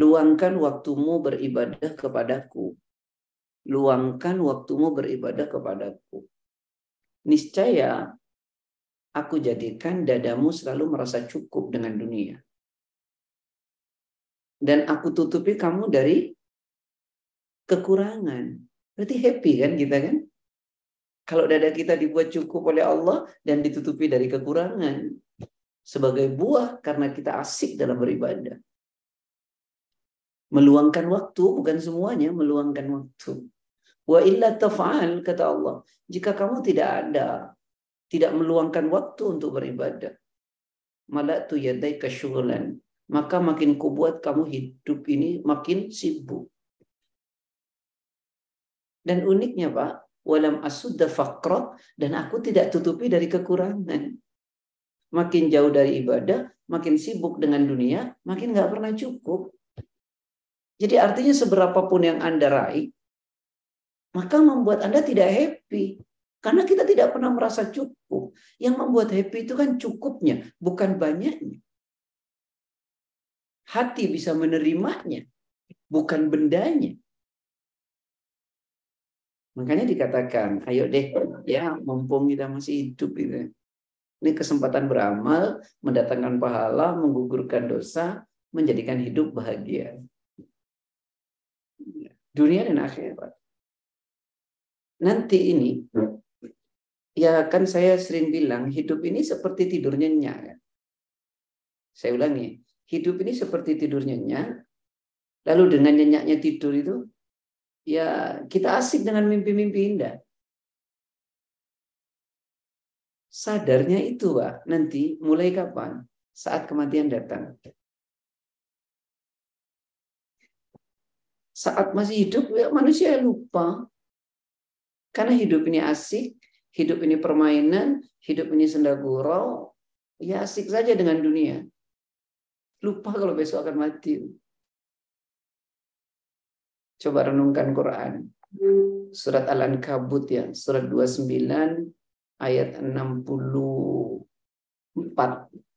Luangkan waktumu beribadah kepadaku. Luangkan waktumu beribadah kepadaku. Niscaya aku jadikan dadamu selalu merasa cukup dengan dunia. Dan aku tutupi kamu dari kekurangan. Berarti happy kan kita kan? Kalau dada kita dibuat cukup oleh Allah dan ditutupi dari kekurangan. Sebagai buah karena kita asik dalam beribadah. Meluangkan waktu bukan semuanya meluangkan waktu. Wa illa taf'al kata Allah. Jika kamu tidak ada, tidak meluangkan waktu untuk beribadah. Malatu yadai kasyugulan. Maka makin kubuat kamu hidup ini makin sibuk. Dan uniknya Pak, walam asudda faqra dan aku tidak tutupi dari kekurangan. Makin jauh dari ibadah, makin sibuk dengan dunia, makin nggak pernah cukup. Jadi artinya seberapapun yang Anda raih, maka membuat Anda tidak happy. Karena kita tidak pernah merasa cukup. Yang membuat happy itu kan cukupnya, bukan banyaknya. Hati bisa menerimanya, bukan bendanya. Makanya dikatakan, ayo deh, ya mumpung kita masih hidup itu. Ini kesempatan beramal, mendatangkan pahala, menggugurkan dosa, menjadikan hidup bahagia dunia dan akhirat. Nanti ini, ya kan saya sering bilang hidup ini seperti tidur nyenyak. Kan? Saya ulangi, hidup ini seperti tidur nyenyak. Lalu dengan nyenyaknya tidur itu, ya kita asik dengan mimpi-mimpi indah. Sadarnya itu, Pak, nanti mulai kapan? Saat kematian datang. Saat masih hidup ya manusia lupa. Karena hidup ini asik, hidup ini permainan, hidup ini senda gurau, ya asik saja dengan dunia. Lupa kalau besok akan mati. Coba renungkan Quran. Surat Al-Ankabut ya, surat 29 ayat 64.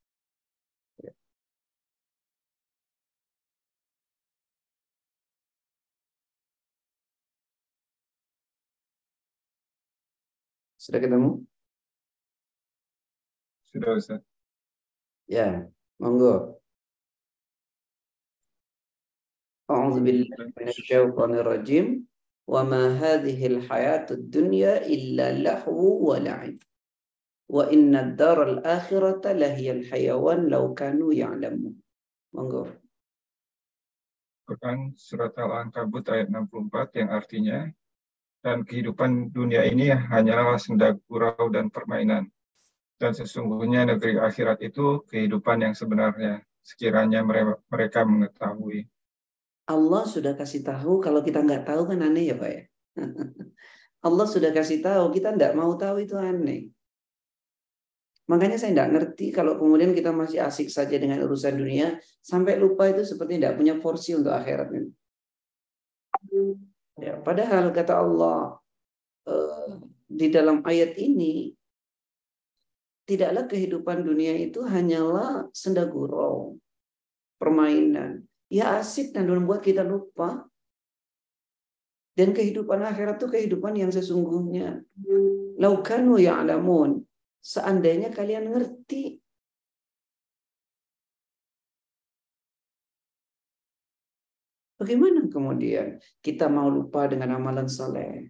Sudah ketemu? Sudah, Ustaz. Ya, monggo. أعوذ بالله من الشيطان الرجيم وما هذه الحياة الدنيا إلا لهو ولعب وإن الدار الآخرة لهي الحيوان لو كانوا يعلمون monggo Quran surat Al-Ankabut ayat 64 yang artinya dan kehidupan dunia ini hanyalah senda gurau dan permainan. Dan sesungguhnya negeri akhirat itu kehidupan yang sebenarnya, sekiranya mereka mengetahui. Allah sudah kasih tahu, kalau kita nggak tahu kan aneh ya Pak ya. Allah sudah kasih tahu, kita nggak mau tahu itu aneh. Makanya saya nggak ngerti kalau kemudian kita masih asik saja dengan urusan dunia, sampai lupa itu seperti tidak punya porsi untuk akhirat. Ya, padahal kata Allah uh, di dalam ayat ini tidaklah kehidupan dunia itu hanyalah senda gurau, permainan. Ya asik dan membuat kita lupa. Dan kehidupan akhirat itu kehidupan yang sesungguhnya. Laukanu ya'lamun. Seandainya kalian ngerti Bagaimana kemudian kita mau lupa dengan amalan soleh?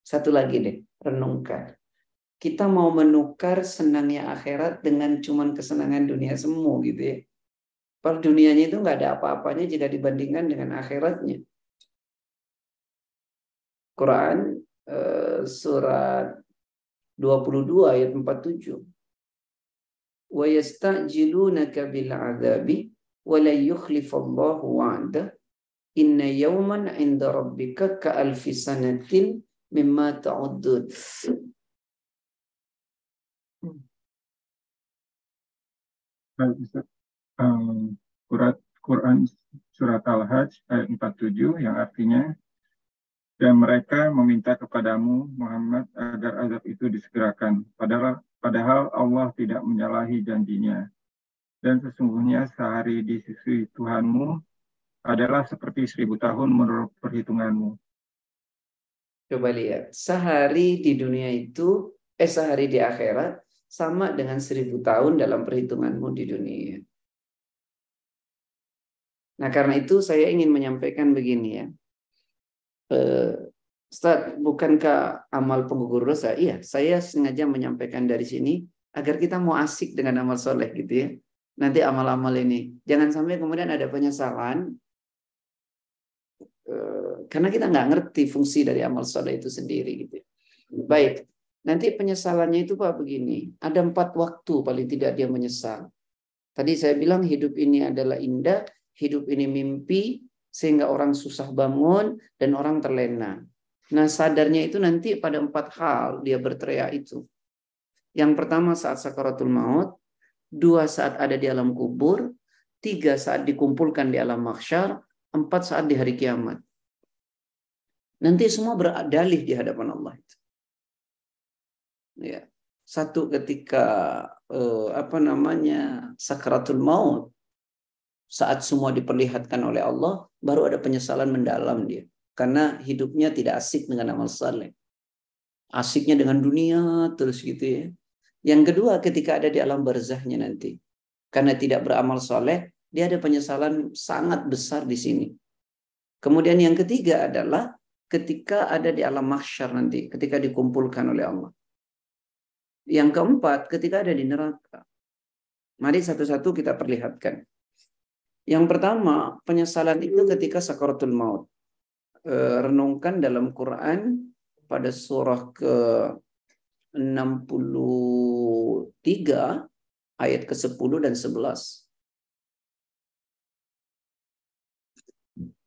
Satu lagi deh, renungkan. Kita mau menukar senangnya akhirat dengan cuman kesenangan dunia semu gitu ya. Padahal dunianya itu nggak ada apa-apanya jika dibandingkan dengan akhiratnya. Quran eh, surat 22 ayat 47. Wa yastajilunaka bil adabi ولا يخلف الله وعده إن يوما عند ربك كألف سنة مما تعدون Um, surat Quran surat Al-Hajj ayat 47 yang artinya dan mereka meminta kepadamu Muhammad agar azab itu disegerakan padahal padahal Allah tidak menyalahi janjinya Dan sesungguhnya sehari di sisi Tuhanmu adalah seperti seribu tahun menurut perhitunganmu. Coba lihat, sehari di dunia itu, eh sehari di akhirat, sama dengan seribu tahun dalam perhitunganmu di dunia. Nah karena itu saya ingin menyampaikan begini ya. Eh, Ustaz, bukankah amal penggugur dosa? Iya, saya sengaja menyampaikan dari sini agar kita mau asik dengan amal soleh gitu ya. Nanti amal-amal ini. Jangan sampai kemudian ada penyesalan Eh, karena kita nggak ngerti fungsi dari amal soleh itu sendiri gitu. Baik, nanti penyesalannya itu pak begini, ada empat waktu paling tidak dia menyesal. Tadi saya bilang hidup ini adalah indah, hidup ini mimpi, sehingga orang susah bangun dan orang terlena. Nah sadarnya itu nanti pada empat hal dia berteriak itu. Yang pertama saat sakaratul maut, dua saat ada di alam kubur, tiga saat dikumpulkan di alam mahsyar, empat saat di hari kiamat. Nanti semua berdalih di hadapan Allah itu. Ya. Satu ketika eh, apa namanya sakratul maut saat semua diperlihatkan oleh Allah baru ada penyesalan mendalam dia karena hidupnya tidak asik dengan amal saleh. Asiknya dengan dunia terus gitu ya. Yang kedua ketika ada di alam barzahnya nanti. Karena tidak beramal soleh, dia ada penyesalan sangat besar di sini. Kemudian yang ketiga adalah ketika ada di alam mahsyar nanti, ketika dikumpulkan oleh Allah. Yang keempat, ketika ada di neraka. Mari satu-satu kita perlihatkan. Yang pertama, penyesalan itu ketika sakaratul maut. E, renungkan dalam Quran pada surah ke 63 ayat ke-10 dan 11.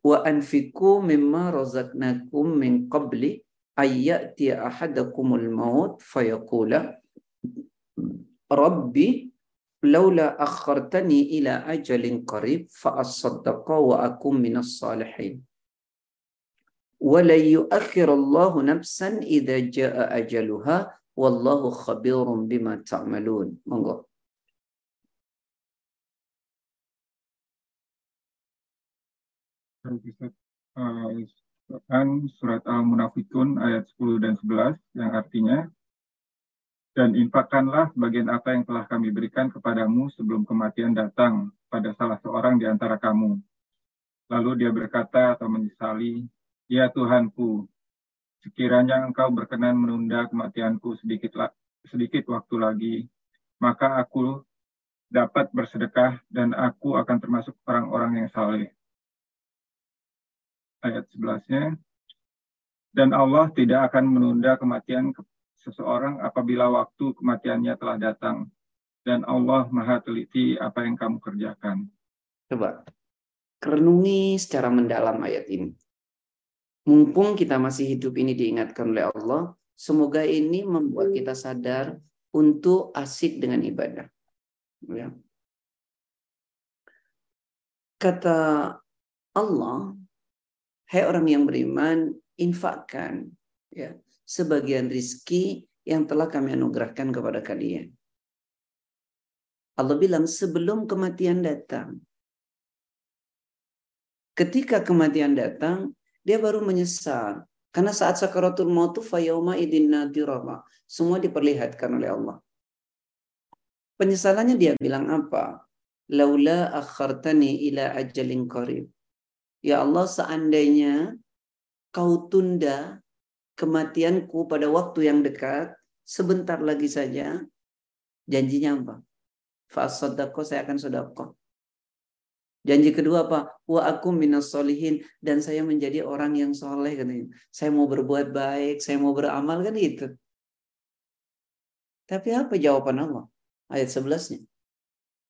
wa anfiku mimma razaqnakum min qabli ayyati ahadakumul maut fayaqula rabbi laula akhartani ila ajalin qarib fa asaddaqa wa akum minas salihin wa la yu'akhir Allah nafsan idza jaa ajaluha wallahu khabirum bima ta'malun monggo uh, surat Al-Munafikun ayat 10 dan 11 yang artinya dan infakkanlah bagian apa yang telah kami berikan kepadamu sebelum kematian datang pada salah seorang di antara kamu. Lalu dia berkata atau menyesali, Ya Tuhanku, sekiranya engkau berkenan menunda kematianku sedikit, sedikit waktu lagi, maka aku dapat bersedekah dan aku akan termasuk orang-orang yang saleh ayat 11-nya. Dan Allah tidak akan menunda kematian seseorang apabila waktu kematiannya telah datang. Dan Allah maha teliti apa yang kamu kerjakan. Coba, kerenungi secara mendalam ayat ini. Mumpung kita masih hidup ini diingatkan oleh Allah, semoga ini membuat kita sadar untuk asik dengan ibadah. Ya. Kata Allah, Hai orang yang beriman, infakkan ya sebagian rizki yang telah kami anugerahkan kepada kalian. Allah bilang sebelum kematian datang. Ketika kematian datang, dia baru menyesal. Karena saat sakaratul maut fayawma idin nadirama. Semua diperlihatkan oleh Allah. Penyesalannya dia bilang apa? Laula akhartani ila ajalin qarib. Ya Allah, seandainya kau tunda kematianku pada waktu yang dekat, sebentar lagi saja, janjinya apa? Fa'asadako saya akan sodako. Janji kedua apa? Wa aku minas solihin. Dan saya menjadi orang yang soleh. Katanya. Saya mau berbuat baik, saya mau beramal kan itu. Tapi apa jawaban Allah? Ayat 11-nya.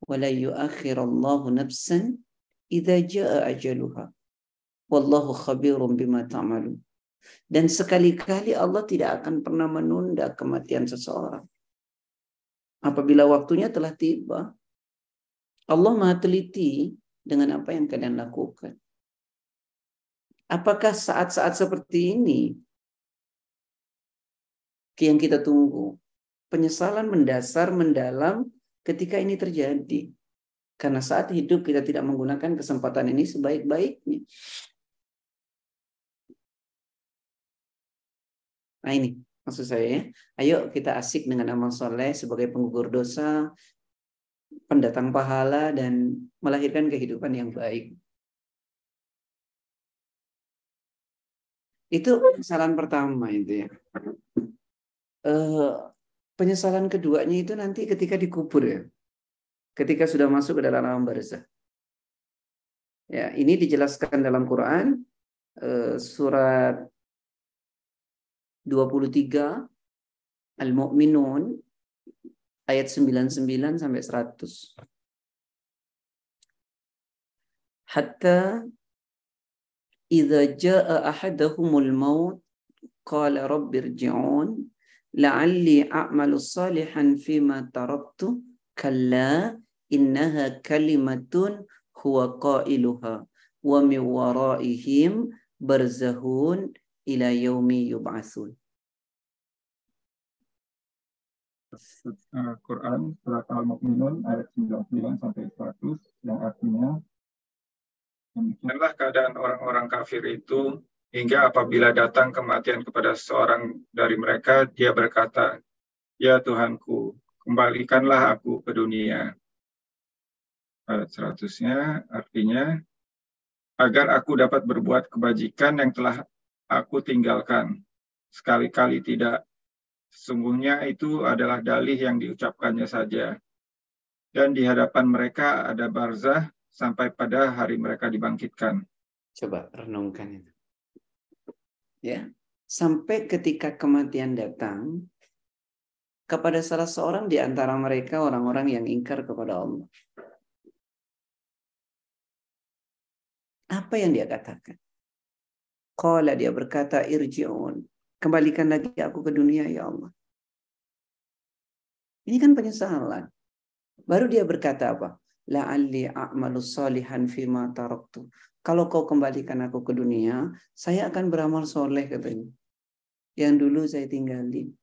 Wala yuakhirallahu nafsan idza jaa ajaluha. Wallahu khabirum bima ta'malun. Dan sekali-kali Allah tidak akan pernah menunda kematian seseorang. Apabila waktunya telah tiba, Allah maha teliti dengan apa yang kalian lakukan. Apakah saat-saat seperti ini yang kita tunggu? Penyesalan mendasar, mendalam ketika ini terjadi. Karena saat hidup kita tidak menggunakan kesempatan ini sebaik-baiknya. Nah ini maksud saya ya. Ayo kita asik dengan amal soleh sebagai penggugur dosa, pendatang pahala dan melahirkan kehidupan yang baik. Itu penyesalan pertama itu ya. Uh, penyesalan keduanya itu nanti ketika dikubur ya ketika sudah masuk ke dalam alam barzah. Ya, ini dijelaskan dalam Quran uh, surat 23 Al-Mu'minun ayat 99 sampai 100. Hatta idza jaa ahadahumul maut qala rabbirji'un la'alli a'malu salihan fima taraktu kalla innaha kalimatun huwa qailuha wa min waraihim barzahun ila yaumi yub'atsun. Quran surat Al-Mu'minun ayat 99 sampai 100 yang artinya Demikianlah keadaan orang-orang kafir itu hingga apabila datang kematian kepada seorang dari mereka, dia berkata, Ya Tuhanku, kembalikanlah aku ke dunia ayat 100-nya artinya agar aku dapat berbuat kebajikan yang telah aku tinggalkan. Sekali-kali tidak. Sesungguhnya itu adalah dalih yang diucapkannya saja. Dan di hadapan mereka ada barzah sampai pada hari mereka dibangkitkan. Coba renungkan itu. Ya, sampai ketika kematian datang kepada salah seorang di antara mereka orang-orang yang ingkar kepada Allah. Apa yang dia katakan? Qala dia berkata irji'un. Kembalikan lagi aku ke dunia ya Allah. Ini kan penyesalan. Baru dia berkata apa? La'alli a'malu salihan fima taraktu. Kalau kau kembalikan aku ke dunia, saya akan beramal soleh katanya. Yang dulu saya tinggalin.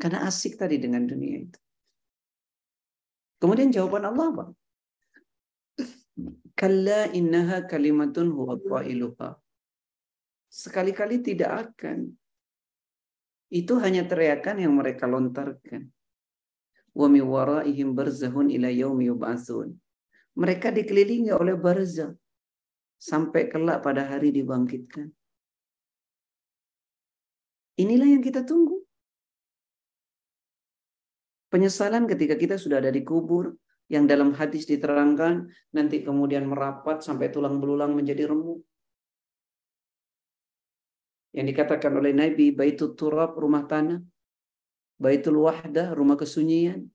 Karena asik tadi dengan dunia itu. Kemudian jawaban Allah apa? Kalla innaha kalimatun huwa qailuha. Sekali-kali tidak akan. Itu hanya teriakan yang mereka lontarkan. Ila yaumi yub'atsun. Mereka dikelilingi oleh barzah sampai kelak pada hari dibangkitkan. Inilah yang kita tunggu. Penyesalan ketika kita sudah ada di kubur, yang dalam hadis diterangkan nanti kemudian merapat sampai tulang belulang menjadi remuk. Yang dikatakan oleh Nabi Baitul Turab rumah tanah, Baitul Wahdah rumah kesunyian,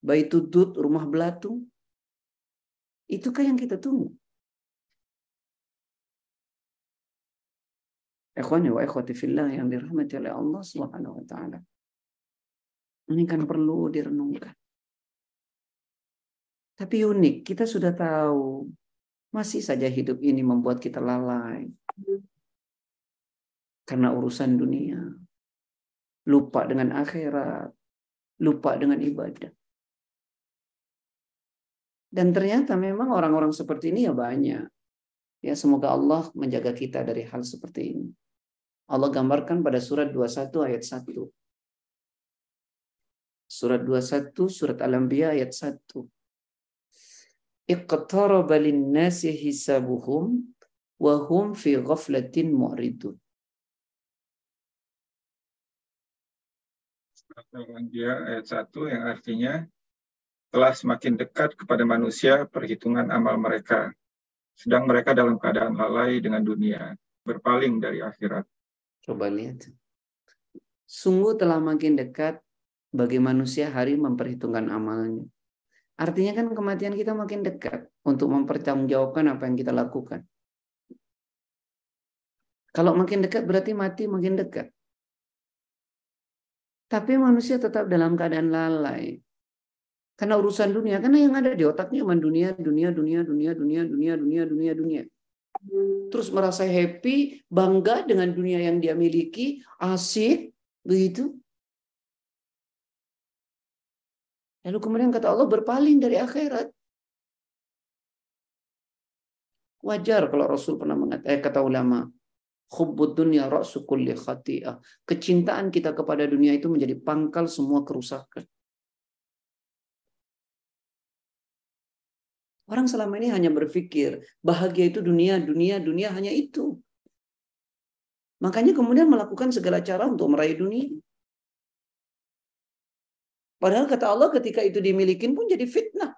Baitul Dud rumah belatung. Itukah yang kita tunggu? Ikhwani wa ikhwati fillah yang dirahmati oleh Allah Subhanahu wa taala. Ini kan perlu direnungkan. Tapi unik, kita sudah tahu masih saja hidup ini membuat kita lalai. Karena urusan dunia. Lupa dengan akhirat. Lupa dengan ibadah. Dan ternyata memang orang-orang seperti ini ya banyak. Ya semoga Allah menjaga kita dari hal seperti ini. Allah gambarkan pada surat 21 ayat 1. Surat 21 surat Al-Anbiya ayat 1 iqtaraba linnasi hisabuhum wa hum fi ghaflatin mu'ridun. Dia ayat 1 yang artinya telah semakin dekat kepada manusia perhitungan amal mereka, sedang mereka dalam keadaan lalai dengan dunia, berpaling dari akhirat. Coba lihat. Sungguh telah makin dekat bagi manusia hari memperhitungkan amalnya. Artinya kan kematian kita makin dekat untuk mempertanggungjawabkan apa yang kita lakukan. Kalau makin dekat berarti mati makin dekat. Tapi manusia tetap dalam keadaan lalai. Karena urusan dunia, karena yang ada di otaknya cuma dunia, dunia, dunia, dunia, dunia, dunia, dunia, dunia, dunia. Terus merasa happy, bangga dengan dunia yang dia miliki, asik, begitu. Lalu kemudian kata Allah berpaling dari akhirat. Wajar kalau Rasul pernah mengatakan, eh, kata ulama, hubbud dunya ra'su kulli khati'ah. Kecintaan kita kepada dunia itu menjadi pangkal semua kerusakan. Orang selama ini hanya berpikir bahagia itu dunia, dunia, dunia hanya itu. Makanya kemudian melakukan segala cara untuk meraih dunia. Padahal kata Allah ketika itu dimiliki pun jadi fitnah.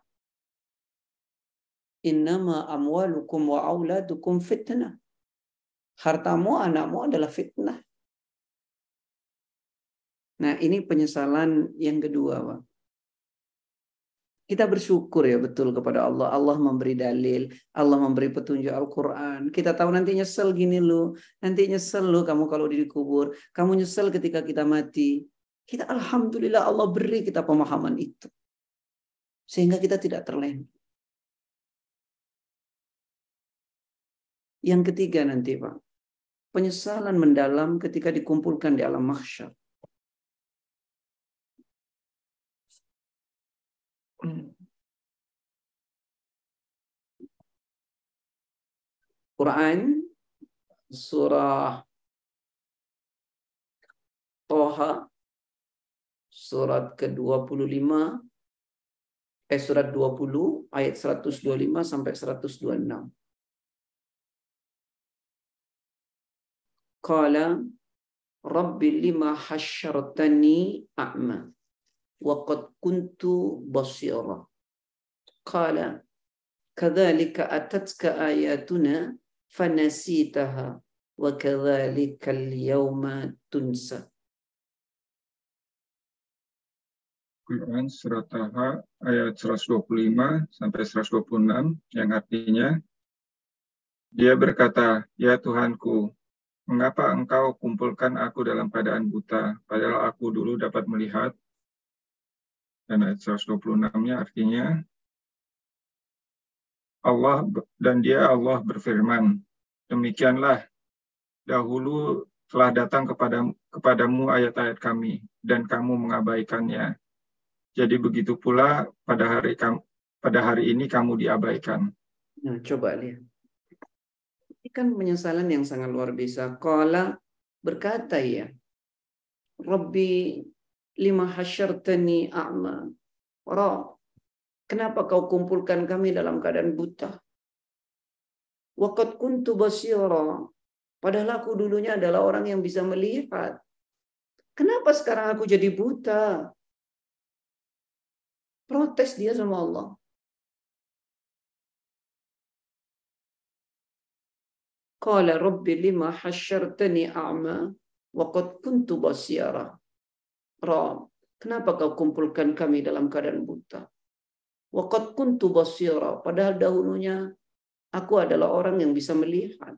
Innama amwalukum wa auladukum fitnah. Hartamu, anakmu adalah fitnah. Nah ini penyesalan yang kedua. Pak. Kita bersyukur ya betul kepada Allah. Allah memberi dalil, Allah memberi petunjuk Al-Quran. Kita tahu nanti nyesel gini lu, nanti nyesel lu kamu kalau dikubur. Kamu nyesel ketika kita mati. Kita Alhamdulillah Allah beri kita pemahaman itu. Sehingga kita tidak terlena. Yang ketiga nanti Pak. Penyesalan mendalam ketika dikumpulkan di alam mahsyar. Quran surah Toha surat ke-25 eh surat 20 ayat 125 sampai 126. Qala Rabbi lima hasyartani a'ma wa qad kuntu basira. Qala kadzalika atatka ayatuna fanasitaha wa kadzalika al-yawma tunsa. Quran surat Taha ayat 125 sampai 126 yang artinya dia berkata, "Ya Tuhanku, mengapa Engkau kumpulkan aku dalam keadaan buta, padahal aku dulu dapat melihat dan ayat 126-nya artinya Allah dan dia Allah berfirman, demikianlah dahulu telah datang kepada kepadamu ayat-ayat kami dan kamu mengabaikannya. Jadi begitu pula pada hari pada hari ini kamu diabaikan. Nah, coba lihat. Ini kan penyesalan yang sangat luar biasa. Kala berkata ya, Rabbi lima hasyartani a'ma. Ra, kenapa kau kumpulkan kami dalam keadaan buta? Waqad kuntu basira. Padahal aku dulunya adalah orang yang bisa melihat. Kenapa sekarang aku jadi buta? Protes dia sama Allah. Qala rabbi lima hasyartani a'ma wa qad kuntu basira. Rob, kenapa kau kumpulkan kami dalam keadaan buta? Waqad kuntu basira, padahal dahulunya aku adalah orang yang bisa melihat.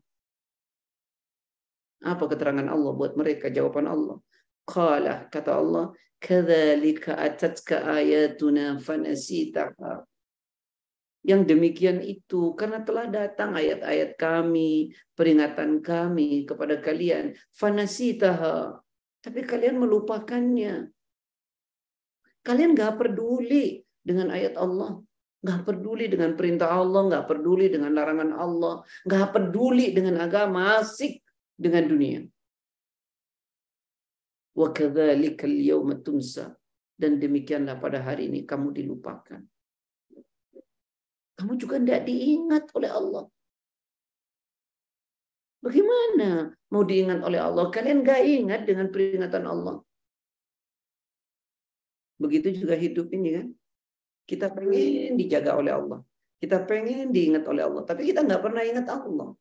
Apa keterangan Allah buat mereka? Jawaban Allah. Qala, kata Allah, kadzalika atatka ayatuna fanasitaha. Yang demikian itu karena telah datang ayat-ayat kami, peringatan kami kepada kalian. Fanasitaha. Tapi kalian melupakannya. Kalian gak peduli dengan ayat Allah. Gak peduli dengan perintah Allah. Gak peduli dengan larangan Allah. Gak peduli dengan agama. Asik dengan dunia. Wa Dan demikianlah pada hari ini kamu dilupakan. Kamu juga tidak diingat oleh Allah. Bagaimana mau diingat oleh Allah? Kalian gak ingat dengan peringatan Allah. Begitu juga hidup ini kan. Kita pengen dijaga oleh Allah. Kita pengen diingat oleh Allah. Tapi kita nggak pernah ingat Allah.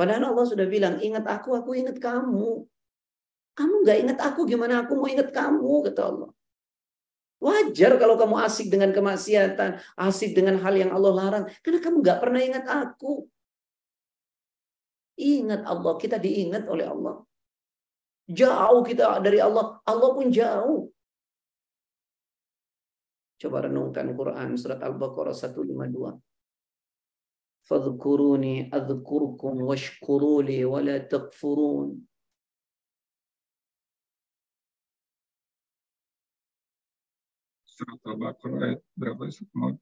Padahal Allah sudah bilang, ingat aku, aku ingat kamu. Kamu nggak ingat aku, gimana aku mau ingat kamu, kata Allah. Wajar kalau kamu asik dengan kemaksiatan, asik dengan hal yang Allah larang. Karena kamu gak pernah ingat aku. Ingat Allah, kita diingat oleh Allah. Jauh kita dari Allah, Allah pun jauh. Coba renungkan Quran surat Al-Baqarah 152. Fadhkuruni adhkurkum washkuruli wa la takfurun. Surat Al-Baqarah ayat berapa? Mau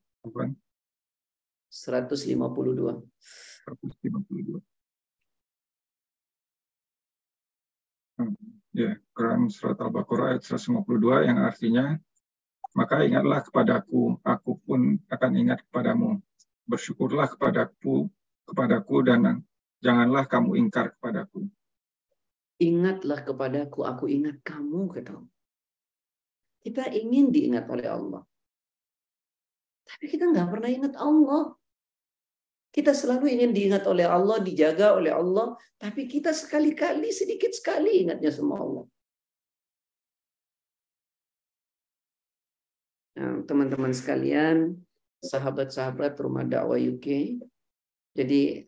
152. 152. Hmm, ya, Quran surat Al-Baqarah ayat 152 yang artinya maka ingatlah kepadaku, aku pun akan ingat kepadamu. Bersyukurlah kepadaku, kepadaku dan janganlah kamu ingkar kepadaku. Ingatlah kepadaku, aku ingat kamu, kata Kita ingin diingat oleh Allah. Tapi kita nggak pernah ingat Allah. Kita selalu ingin diingat oleh Allah, dijaga oleh Allah, tapi kita sekali-kali sedikit sekali ingatnya sama Allah. Nah, teman-teman sekalian, sahabat-sahabat rumah dakwah UK. Jadi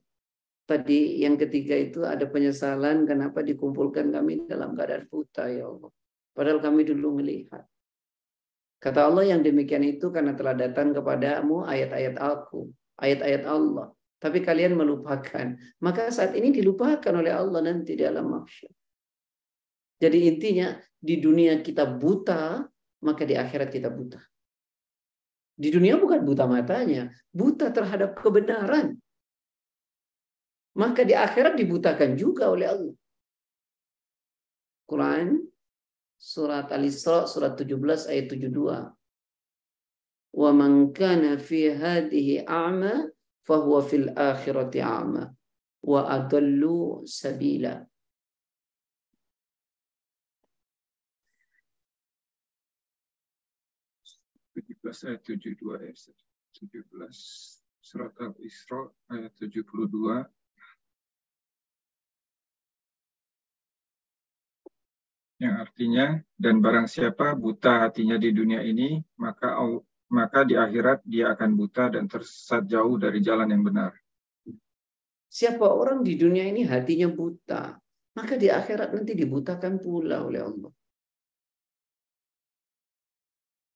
tadi yang ketiga itu ada penyesalan kenapa dikumpulkan kami dalam keadaan buta ya Allah. Padahal kami dulu melihat. Kata Allah yang demikian itu karena telah datang kepadamu ayat-ayat aku, ayat-ayat Allah. Tapi kalian melupakan. Maka saat ini dilupakan oleh Allah nanti di alam mahsyar. Jadi intinya di dunia kita buta, maka di akhirat kita buta. Di dunia bukan buta matanya, buta terhadap kebenaran. Maka di akhirat dibutakan juga oleh Allah. Quran surat Al-Isra surat 17 ayat 72. Wa man kana fi hadhihi a'ma fahuwa fil akhirati a'ma wa adallu sabila. Ayat 72 ayat 17 surat Al-Isra ayat 72 yang artinya dan barang siapa buta hatinya di dunia ini maka maka di akhirat dia akan buta dan tersesat jauh dari jalan yang benar. Siapa orang di dunia ini hatinya buta, maka di akhirat nanti dibutakan pula oleh Allah.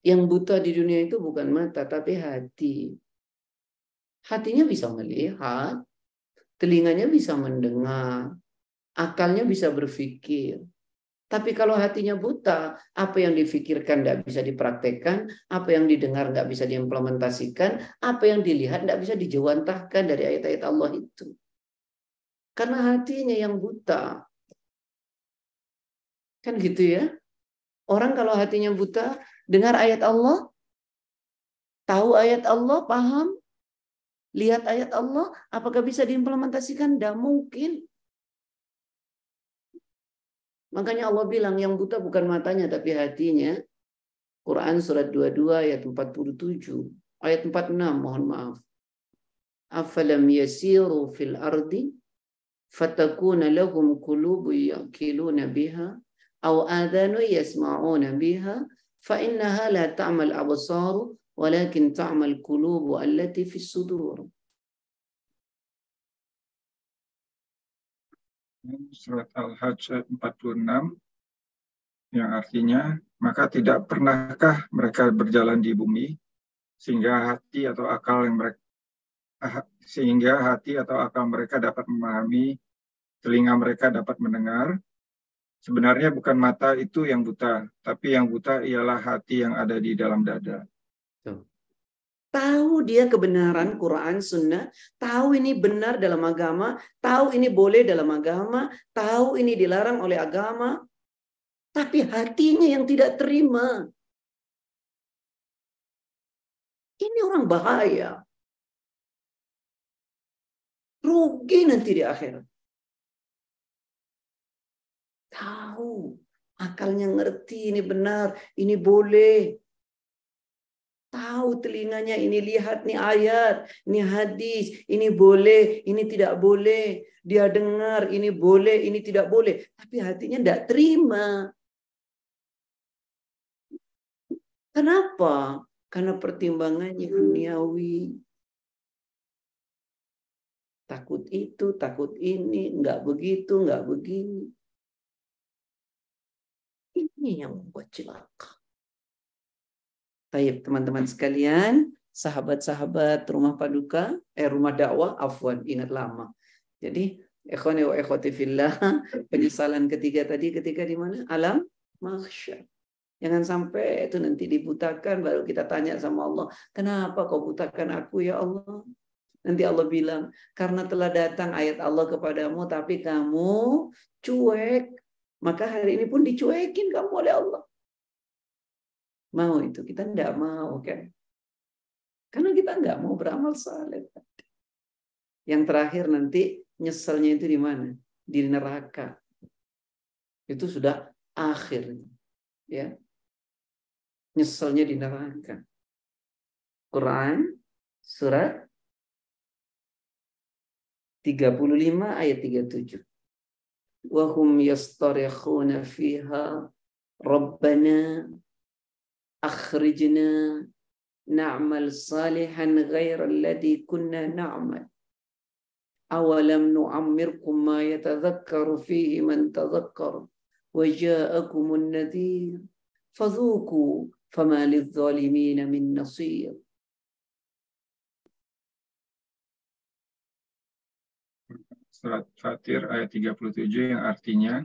Yang buta di dunia itu bukan mata tapi hati. Hatinya bisa melihat, telinganya bisa mendengar, akalnya bisa berpikir, tapi kalau hatinya buta, apa yang difikirkan tidak bisa dipraktekkan, apa yang didengar nggak bisa diimplementasikan, apa yang dilihat tidak bisa dijawantahkan dari ayat-ayat Allah itu. Karena hatinya yang buta. Kan gitu ya. Orang kalau hatinya buta, dengar ayat Allah, tahu ayat Allah, paham, lihat ayat Allah, apakah bisa diimplementasikan? Tidak mungkin. Makanya Allah bilang yang buta bukan matanya tapi hatinya. Quran surat 22 ayat 47. Ayat 46 mohon maaf. Afalam yasiru fil ardi fatakuna lahum qulubu yaqiluna biha adanu yasma'una biha fa innaha la ta'mal absaru walakin ta'mal qulubu allati fis sudur. surat Al-Hajj 46 yang artinya maka tidak pernahkah mereka berjalan di bumi sehingga hati atau akal yang mereka sehingga hati atau akal mereka dapat memahami telinga mereka dapat mendengar sebenarnya bukan mata itu yang buta tapi yang buta ialah hati yang ada di dalam dada Tahu dia kebenaran Quran, Sunnah. Tahu ini benar dalam agama. Tahu ini boleh dalam agama. Tahu ini dilarang oleh agama. Tapi hatinya yang tidak terima. Ini orang bahaya. Rugi nanti di akhirat. Tahu. Akalnya ngerti ini benar. Ini boleh Tahu telinganya ini lihat nih ayat, ini hadis, ini boleh, ini tidak boleh. Dia dengar ini boleh, ini tidak boleh. Tapi hatinya tidak terima. Kenapa? Karena pertimbangannya duniawi. Takut itu, takut ini, enggak begitu, enggak begini. Ini yang membuat celaka. Baik, teman-teman sekalian, sahabat-sahabat rumah paduka, eh rumah dakwah, afwan, ingat lama. Jadi, ikhwani wa ikhwati fillah, penyesalan ketiga tadi ketika di mana? Alam mahsyar. Jangan sampai itu nanti dibutakan baru kita tanya sama Allah, kenapa kau butakan aku ya Allah? Nanti Allah bilang, karena telah datang ayat Allah kepadamu, tapi kamu cuek. Maka hari ini pun dicuekin kamu oleh Allah. Mau itu, kita tidak mau kan. Karena kita nggak mau beramal saleh. Yang terakhir nanti nyeselnya itu di mana? Di neraka. Itu sudah akhir. Ya. Nyeselnya di neraka. Quran surat 35 ayat 37. Wahum yastarikhuna fiha Rabbana akhrijna na'mal salihan ghaira alladhi kunna na'mal. Awalam nu'ammirkum ma yatadhakkaru fihi man tadhakkar wa ja'akumun nadhir fadhuku fama lidh-dhalimin min surat Fatir ayat 37 yang artinya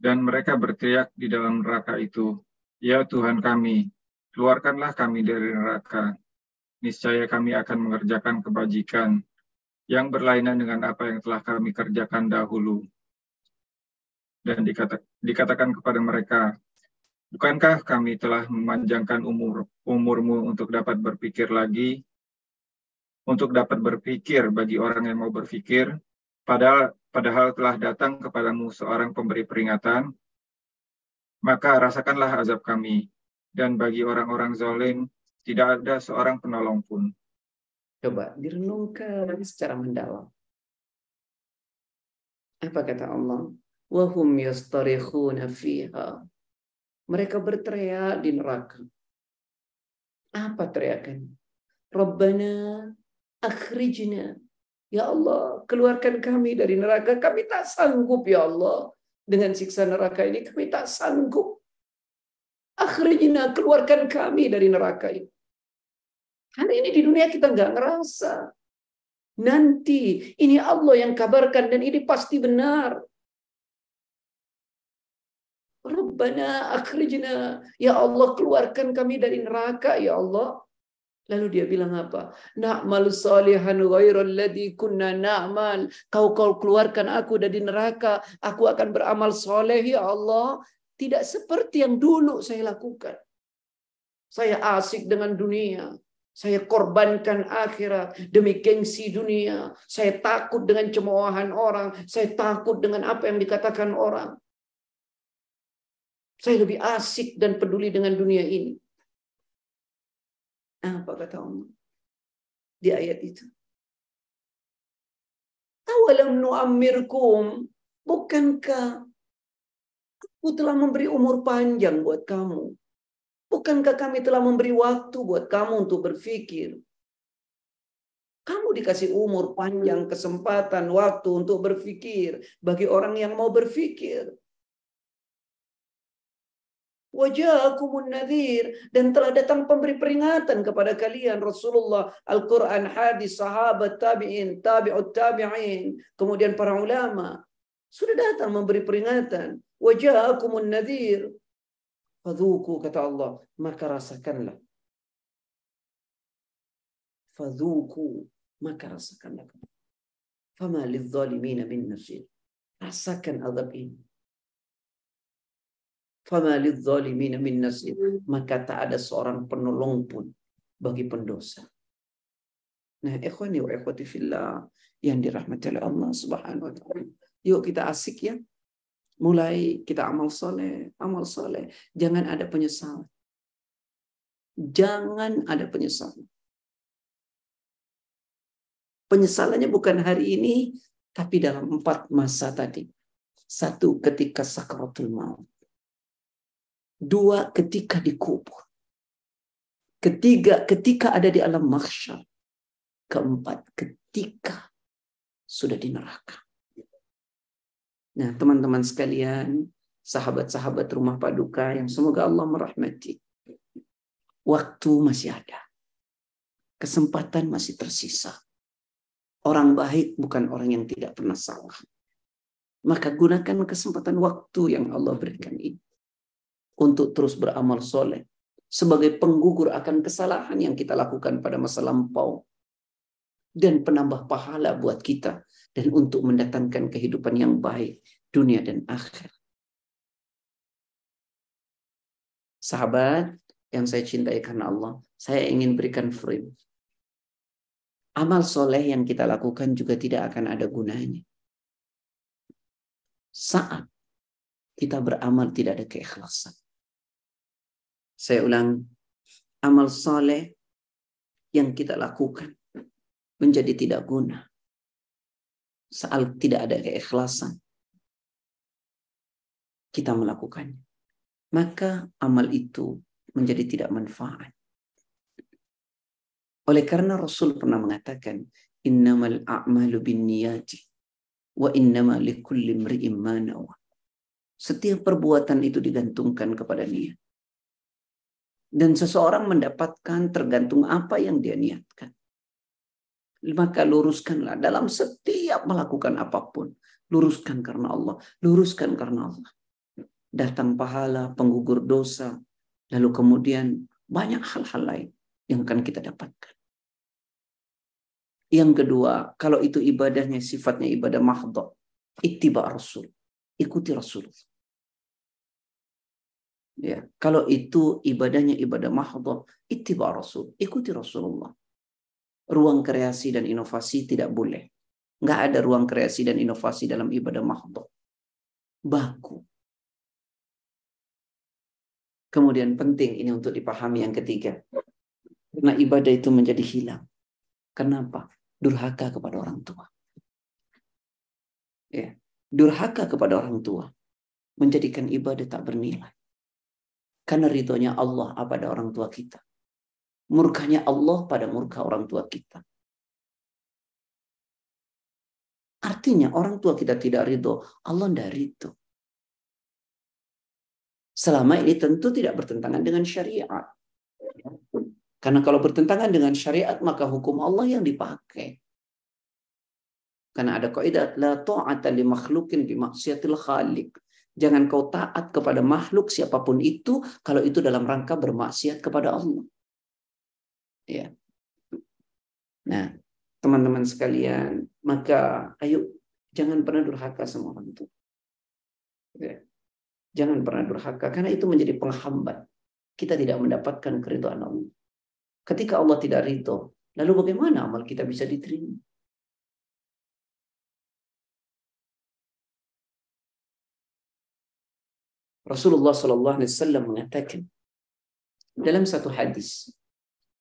dan mereka berteriak di dalam neraka itu, Ya Tuhan kami, keluarkanlah kami dari neraka. Niscaya kami akan mengerjakan kebajikan yang berlainan dengan apa yang telah kami kerjakan dahulu. Dan dikata, dikatakan kepada mereka, Bukankah kami telah memanjangkan umur umurmu untuk dapat berpikir lagi untuk dapat berpikir bagi orang yang mau berpikir, padahal, padahal telah datang kepadamu seorang pemberi peringatan, maka rasakanlah azab kami, dan bagi orang-orang zalim tidak ada seorang penolong pun. Coba direnungkan secara mendalam. Apa kata Allah? Wahum yastarikhuna fiha. Mereka berteriak di neraka. Apa teriakan? Rabbana akhrijna. Ya Allah, keluarkan kami dari neraka. Kami tak sanggup ya Allah. Dengan siksa neraka ini kami tak sanggup. Akhrijna, keluarkan kami dari neraka ini. Hari ini di dunia kita nggak ngerasa. Nanti ini Allah yang kabarkan dan ini pasti benar. Rabbana akhrijna. Ya Allah keluarkan kami dari neraka ya Allah. Lalu dia bilang apa? Na'mal salihan ghairal ladzi kunna na'mal. Kau kau keluarkan aku dari neraka, aku akan beramal soleh ya Allah. Tidak seperti yang dulu saya lakukan. Saya asik dengan dunia. Saya korbankan akhirat demi gengsi dunia. Saya takut dengan cemoohan orang. Saya takut dengan apa yang dikatakan orang. Saya lebih asik dan peduli dengan dunia ini. Apa kata Allah di ayat itu? Awalam nu'ammirkum, bukankah aku telah memberi umur panjang buat kamu? Bukankah kami telah memberi waktu buat kamu untuk berpikir? Kamu dikasih umur panjang, kesempatan, waktu untuk berpikir bagi orang yang mau berpikir. Wajakumun nadhir dan telah datang pemberi peringatan kepada kalian Rasulullah Al-Quran hadis sahabat tabi'in tabi'ut tabi'in. Kemudian para ulama sudah datang memberi peringatan. Wajakumun nadhir fadhuku kata Allah maka rasakanlah. Fadhuku maka rasakanlah. Fama lidzalimina min nasir rasakan azab ini Fama min nasir. Maka tak ada seorang penolong pun bagi pendosa. Nah, ikhwani wa ikhwati fillah yang dirahmati oleh Allah Subhanahu wa taala. Yuk kita asik ya. Mulai kita amal soleh, amal soleh. Jangan ada penyesalan. Jangan ada penyesalan. Penyesalannya bukan hari ini, tapi dalam empat masa tadi. Satu ketika sakaratul maut. Dua, ketika dikubur. Ketiga, ketika ada di alam mahsyar. Keempat, ketika sudah di neraka. Nah, teman-teman sekalian, sahabat-sahabat rumah paduka yang semoga Allah merahmati. Waktu masih ada. Kesempatan masih tersisa. Orang baik bukan orang yang tidak pernah salah. Maka gunakan kesempatan waktu yang Allah berikan ini untuk terus beramal soleh sebagai penggugur akan kesalahan yang kita lakukan pada masa lampau dan penambah pahala buat kita dan untuk mendatangkan kehidupan yang baik dunia dan akhir. Sahabat yang saya cintai karena Allah, saya ingin berikan frame. Amal soleh yang kita lakukan juga tidak akan ada gunanya. Saat kita beramal tidak ada keikhlasan. Saya ulang, amal soleh yang kita lakukan menjadi tidak guna. Saat tidak ada keikhlasan, kita melakukannya. Maka amal itu menjadi tidak manfaat. Oleh karena Rasul pernah mengatakan, innamal a'malu bin niyati wa innama likulli imri'in Setiap perbuatan itu digantungkan kepada niat. Dan seseorang mendapatkan tergantung apa yang dia niatkan. Maka luruskanlah dalam setiap melakukan apa pun. Luruskan karena Allah. Luruskan karena Allah. Datang pahala, penggugur dosa. Lalu kemudian banyak hal-hal lain yang akan kita dapatkan. Yang kedua, kalau itu ibadahnya sifatnya ibadah mahdha, ittiba Rasul. Ikuti Rasul. Ya, kalau itu ibadahnya ibadah mahdhah, ittiba Rasul, ikuti Rasulullah. Ruang kreasi dan inovasi tidak boleh. Nggak ada ruang kreasi dan inovasi dalam ibadah mahdhah. Baku. Kemudian penting ini untuk dipahami yang ketiga. Karena ibadah itu menjadi hilang. Kenapa? Durhaka kepada orang tua. Ya. Durhaka kepada orang tua menjadikan ibadah tak bernilai. Karena ridhonya Allah pada orang tua kita. Murkanya Allah pada murka orang tua kita. Artinya orang tua kita tidak ridho, Allah tidak ridho. Selama ini tentu tidak bertentangan dengan syariat. Karena kalau bertentangan dengan syariat, maka hukum Allah yang dipakai. Karena ada kaidah la ta'ata li makhlukin bi maksiatil khaliq. Jangan kau taat kepada makhluk siapa pun itu kalau itu dalam rangka bermaksiat kepada Allah. Ya. Nah, teman-teman sekalian, maka ayo jangan pernah durhaka sama orang itu. Ya. Jangan pernah durhaka karena itu menjadi penghambat. Kita tidak mendapatkan keridhaan Allah. Ketika Allah tidak ridho, lalu bagaimana amal kita bisa diterima? رسول الله صلى الله عليه وسلم معتكف ده لم حديث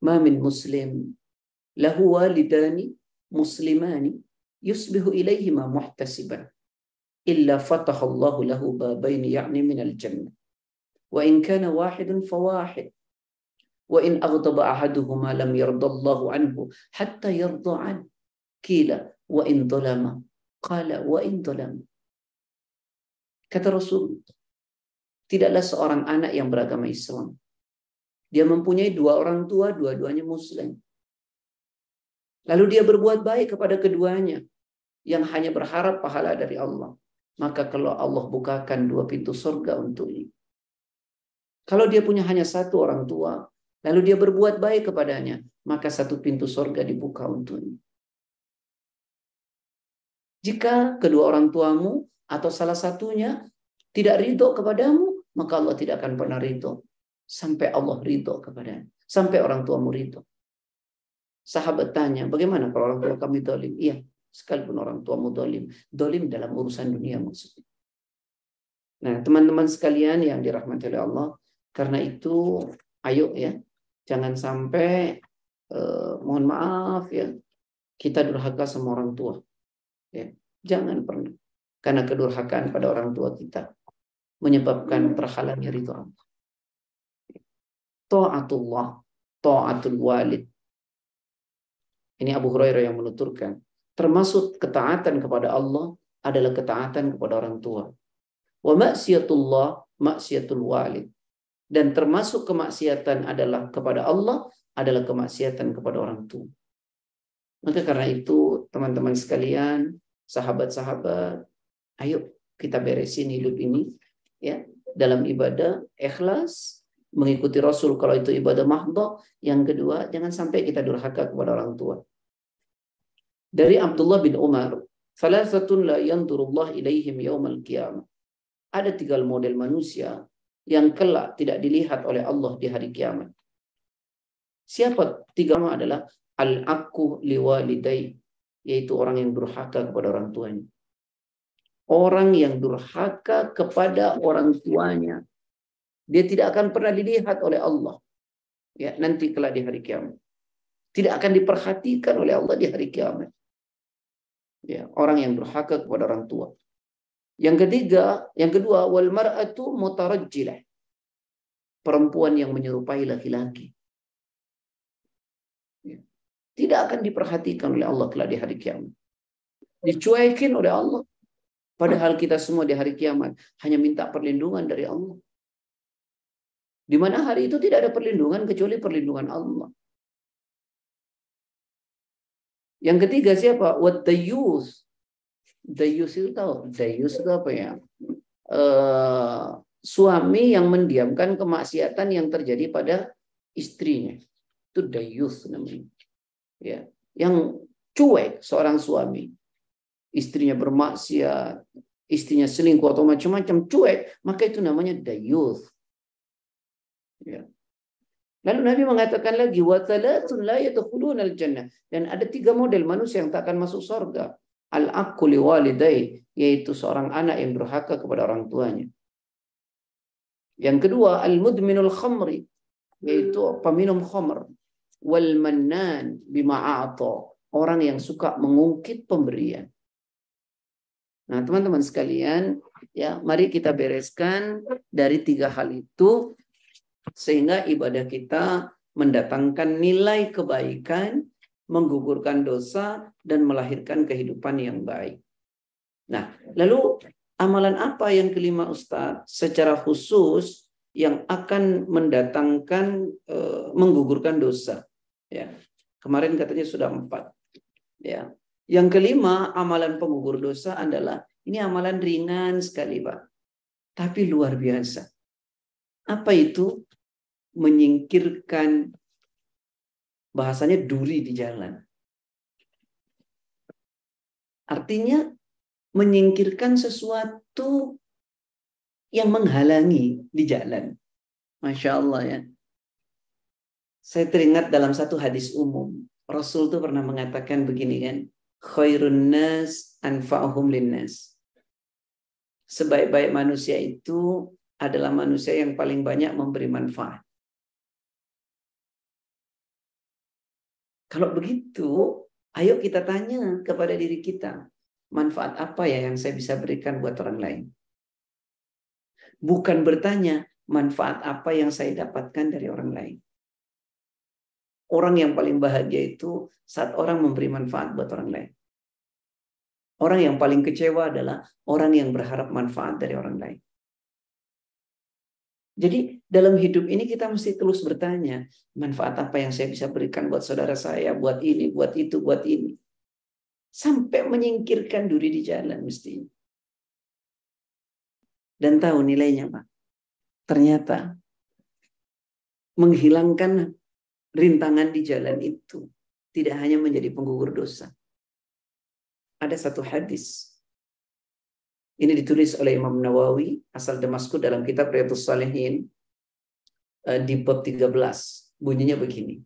ما من مسلم له والدان مسلمان يصبح إليهما محتسبا إلا فتح الله له بابين يعني من الجنة وإن كان واحد فواحد وإن أغضب أحدهما لم يرضى الله عنه حتى يرضى عنه كيل وإن ظلم قال وإن ظلم كتب رسول tidaklah seorang anak yang beragama Islam. Dia mempunyai dua orang tua, dua-duanya Muslim. Lalu dia berbuat baik kepada keduanya yang hanya berharap pahala dari Allah. Maka kalau Allah bukakan dua pintu surga untuknya. Kalau dia punya hanya satu orang tua, lalu dia berbuat baik kepadanya, maka satu pintu surga dibuka untuknya. Jika kedua orang tuamu atau salah satunya tidak ridho kepadamu, maka Allah tidak akan pernah ridho sampai Allah ridho kepada sampai orang tuamu ridho. Sahabat tanya, bagaimana kalau orang tua kami dolim? Iya, sekalipun orang tuamu dolim. Dolim dalam urusan dunia maksudnya. Nah, teman-teman sekalian yang dirahmati oleh Allah, karena itu ayo ya, jangan sampai eh, mohon maaf ya, kita durhaka sama orang tua. Ya, jangan pernah. Karena kedurhakaan pada orang tua kita menyebabkan terhalangnya ridho Allah. Ta'atullah, ta'atul walid. Ini Abu Hurairah yang menuturkan. Termasuk ketaatan kepada Allah adalah ketaatan kepada orang tua. Wa maksiatullah maksiatul walid. Dan termasuk kemaksiatan adalah kepada Allah adalah kemaksiatan kepada orang tua. Maka karena itu teman-teman sekalian, sahabat-sahabat, ayo kita beresin hidup ini ya dalam ibadah ikhlas, mengikuti Rasul kalau itu ibadah mahdoh. Yang kedua, jangan sampai kita durhaka kepada orang tua. Dari Abdullah bin Umar, Falasatun la yanturullah ilaihim yaumal qiyamah. Ada tiga model manusia yang kelak tidak dilihat oleh Allah di hari kiamat. Siapa tiga adalah al-aqu liwalidai, yaitu orang yang durhaka kepada orang tuanya. Orang yang durhaka kepada orang tuanya. Dia tidak akan pernah dilihat oleh Allah. Ya, nanti kelak di hari kiamat. Tidak akan diperhatikan oleh Allah di hari kiamat. Ya, orang yang durhaka kepada orang tua. Yang ketiga, yang kedua, wal mar'atu mutarajjilah. Perempuan yang menyerupai laki-laki. Ya. Tidak akan diperhatikan oleh Allah kelak di hari kiamat. Dicuekin oleh Allah. Padahal kita semua di hari kiamat hanya minta perlindungan dari Allah. Di mana hari itu tidak ada perlindungan kecuali perlindungan Allah. Yang ketiga siapa? What the youth. The youth itu tahu. The youth itu apa ya? Uh, suami yang mendiamkan kemaksiatan yang terjadi pada istrinya. Itu the youth namanya. Ya, yang cuek seorang suami istrinya bermaksiat, istrinya selingkuh atau macam-macam cuek, maka itu namanya dayuth. Ya. Lalu Nabi mengatakan lagi yadkhuluna al-jannah dan ada tiga model manusia yang tak akan masuk surga. Al-aqu yaitu seorang anak yang berhaka kepada orang tuanya. Yang kedua al-mudminul khamri yaitu peminum khamr wal mannan bima orang yang suka mengungkit pemberian. Nah, teman-teman sekalian, ya, mari kita bereskan dari tiga hal itu sehingga ibadah kita mendatangkan nilai kebaikan, menggugurkan dosa dan melahirkan kehidupan yang baik. Nah, lalu amalan apa yang kelima Ustadz secara khusus yang akan mendatangkan e, menggugurkan dosa? Ya. Kemarin katanya sudah empat. Ya. Yang kelima, amalan pengukur dosa adalah ini amalan ringan sekali, Pak. Tapi luar biasa. Apa itu? Menyingkirkan bahasanya duri di jalan. Artinya menyingkirkan sesuatu yang menghalangi di jalan. Masya Allah ya. Saya teringat dalam satu hadis umum. Rasul itu pernah mengatakan begini kan khairun nas anfa'uhum linnas. Sebaik-baik manusia itu adalah manusia yang paling banyak memberi manfaat. Kalau begitu, ayo kita tanya kepada diri kita, manfaat apa ya yang saya bisa berikan buat orang lain? Bukan bertanya, manfaat apa yang saya dapatkan dari orang lain. Orang yang paling bahagia itu saat orang memberi manfaat buat orang lain. Orang yang paling kecewa adalah orang yang berharap manfaat dari orang lain. Jadi dalam hidup ini kita mesti terus bertanya, manfaat apa yang saya bisa berikan buat saudara saya, buat ini, buat itu, buat ini. Sampai menyingkirkan duri di jalan mesti. Dan tahu nilainya, Pak. Ternyata menghilangkan rintangan di jalan itu tidak hanya menjadi penggugur dosa, ada satu hadis. Ini ditulis oleh Imam Nawawi asal Damaskus dalam kitab Riyadhus Salihin eh, di bab 13. Bunyinya begini.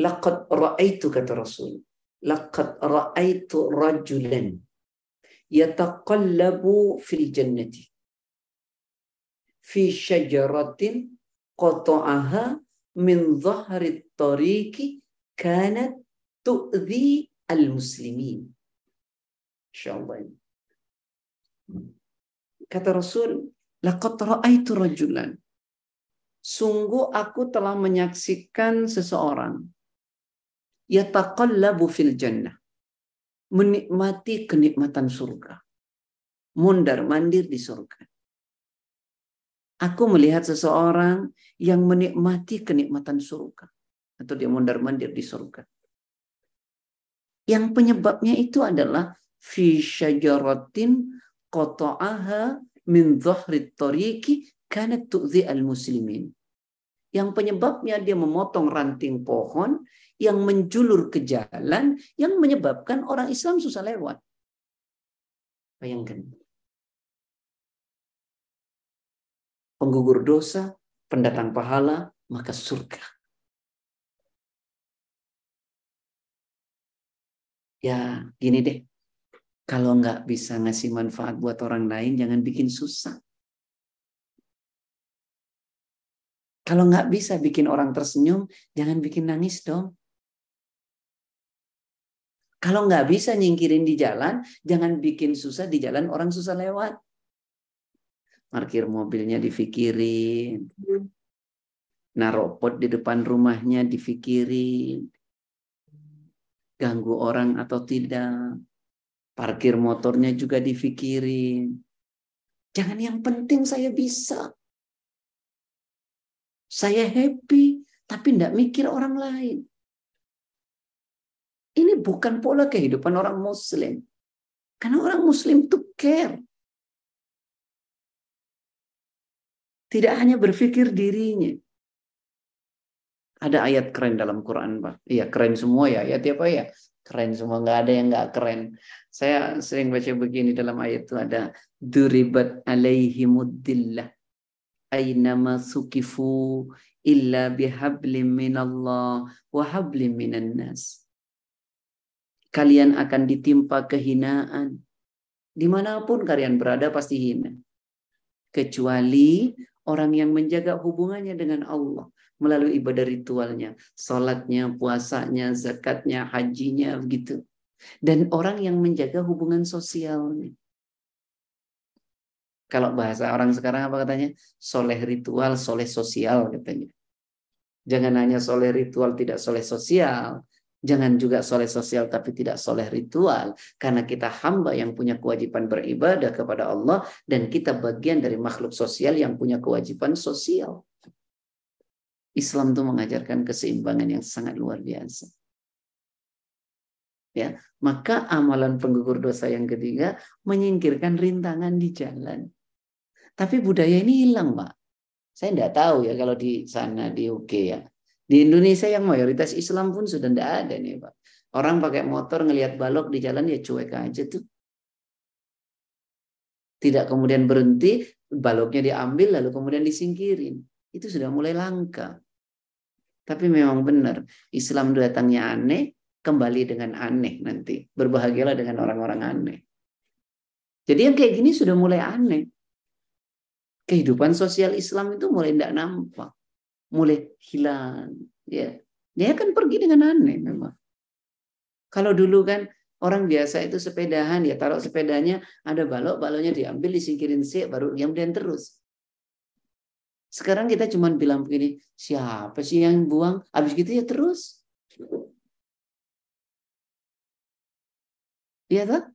Laqad ra'aitu kata Rasul. Laqad ra'aitu rajulan yataqallabu fil jannati fi syajaratin qata'aha min dhahri tariqi kanat tu'dhi al-muslimin. Insyaallah. Kata Rasul, laqad ra'aitu rajulan. Sungguh aku telah menyaksikan seseorang yataqallabu fil jannah. Menikmati kenikmatan surga. Mundar mandir di surga. Aku melihat seseorang yang menikmati kenikmatan surga. Atau dia mundar mandir di surga. Yang penyebabnya itu adalah fi syajaratin qata'aha min dhahri tariqi kanat tu'zi al-muslimin. Yang penyebabnya dia memotong ranting pohon yang menjulur ke jalan yang menyebabkan orang Islam susah lewat. Bayangkan. Penggugur dosa, pendatang pahala, maka surga. Ya, gini deh. Kalau nggak bisa ngasih manfaat buat orang lain, jangan bikin susah. Kalau nggak bisa bikin orang tersenyum, jangan bikin nangis dong. Kalau nggak bisa nyingkirin di jalan, jangan bikin susah di jalan orang susah lewat. Parkir mobilnya difikirin. Naruh pot di depan rumahnya difikirin. Ganggu orang atau tidak. Parkir motornya juga difikirin. Jangan yang penting saya bisa. Saya happy, tapi tidak mikir orang lain. Ini bukan pola kehidupan orang muslim. Karena orang muslim itu care. Tidak hanya berpikir dirinya. Ada ayat keren dalam Quran, Pak. Iya, keren semua ya. Ayat apa ya? Keren semua, nggak ada yang nggak keren. Saya sering baca begini dalam ayat itu ada duribat alaihimuddillah aynama sukifu illa bihablim minallah wa hablim minan nas kalian akan ditimpa kehinaan. Di mana pun kalian berada pasti hina. Kecuali orang yang menjaga hubungannya dengan Allah melalui ibadah ritualnya, salatnya, puasanya, zakatnya, hajinya, begitu. Dan orang yang menjaga hubungan sosialnya. Kalau bahasa orang sekarang apa katanya? Soleh ritual, soleh sosial katanya. Jangan hanya soleh ritual, tidak soleh sosial. Jangan juga soleh sosial tapi tidak soleh ritual. Karena kita hamba yang punya kewajiban beribadah kepada Allah. Dan kita bagian dari makhluk sosial yang punya kewajiban sosial. Islam itu mengajarkan keseimbangan yang sangat luar biasa. Ya, maka amalan penggugur dosa yang ketiga menyingkirkan rintangan di jalan. Tapi budaya ini hilang, Pak. Saya tidak tahu ya kalau di sana di UK ya. Di Indonesia yang mayoritas Islam pun sudah tidak ada nih Pak. Orang pakai motor ngelihat balok di jalan ya cuek aja tuh. Tidak kemudian berhenti, baloknya diambil lalu kemudian disingkirin. Itu sudah mulai langka. Tapi memang benar, Islam datangnya aneh, kembali dengan aneh nanti. Berbahagialah dengan orang-orang aneh. Jadi yang kayak gini sudah mulai aneh. Kehidupan sosial Islam itu mulai tidak nampak mulai hilang. Ya, dia akan pergi dengan aneh memang. Kalau dulu kan orang biasa itu sepedahan ya taruh sepedanya ada balok baloknya diambil disingkirin sih baru kemudian terus sekarang kita cuma bilang begini siapa sih yang buang habis gitu ya terus Iya?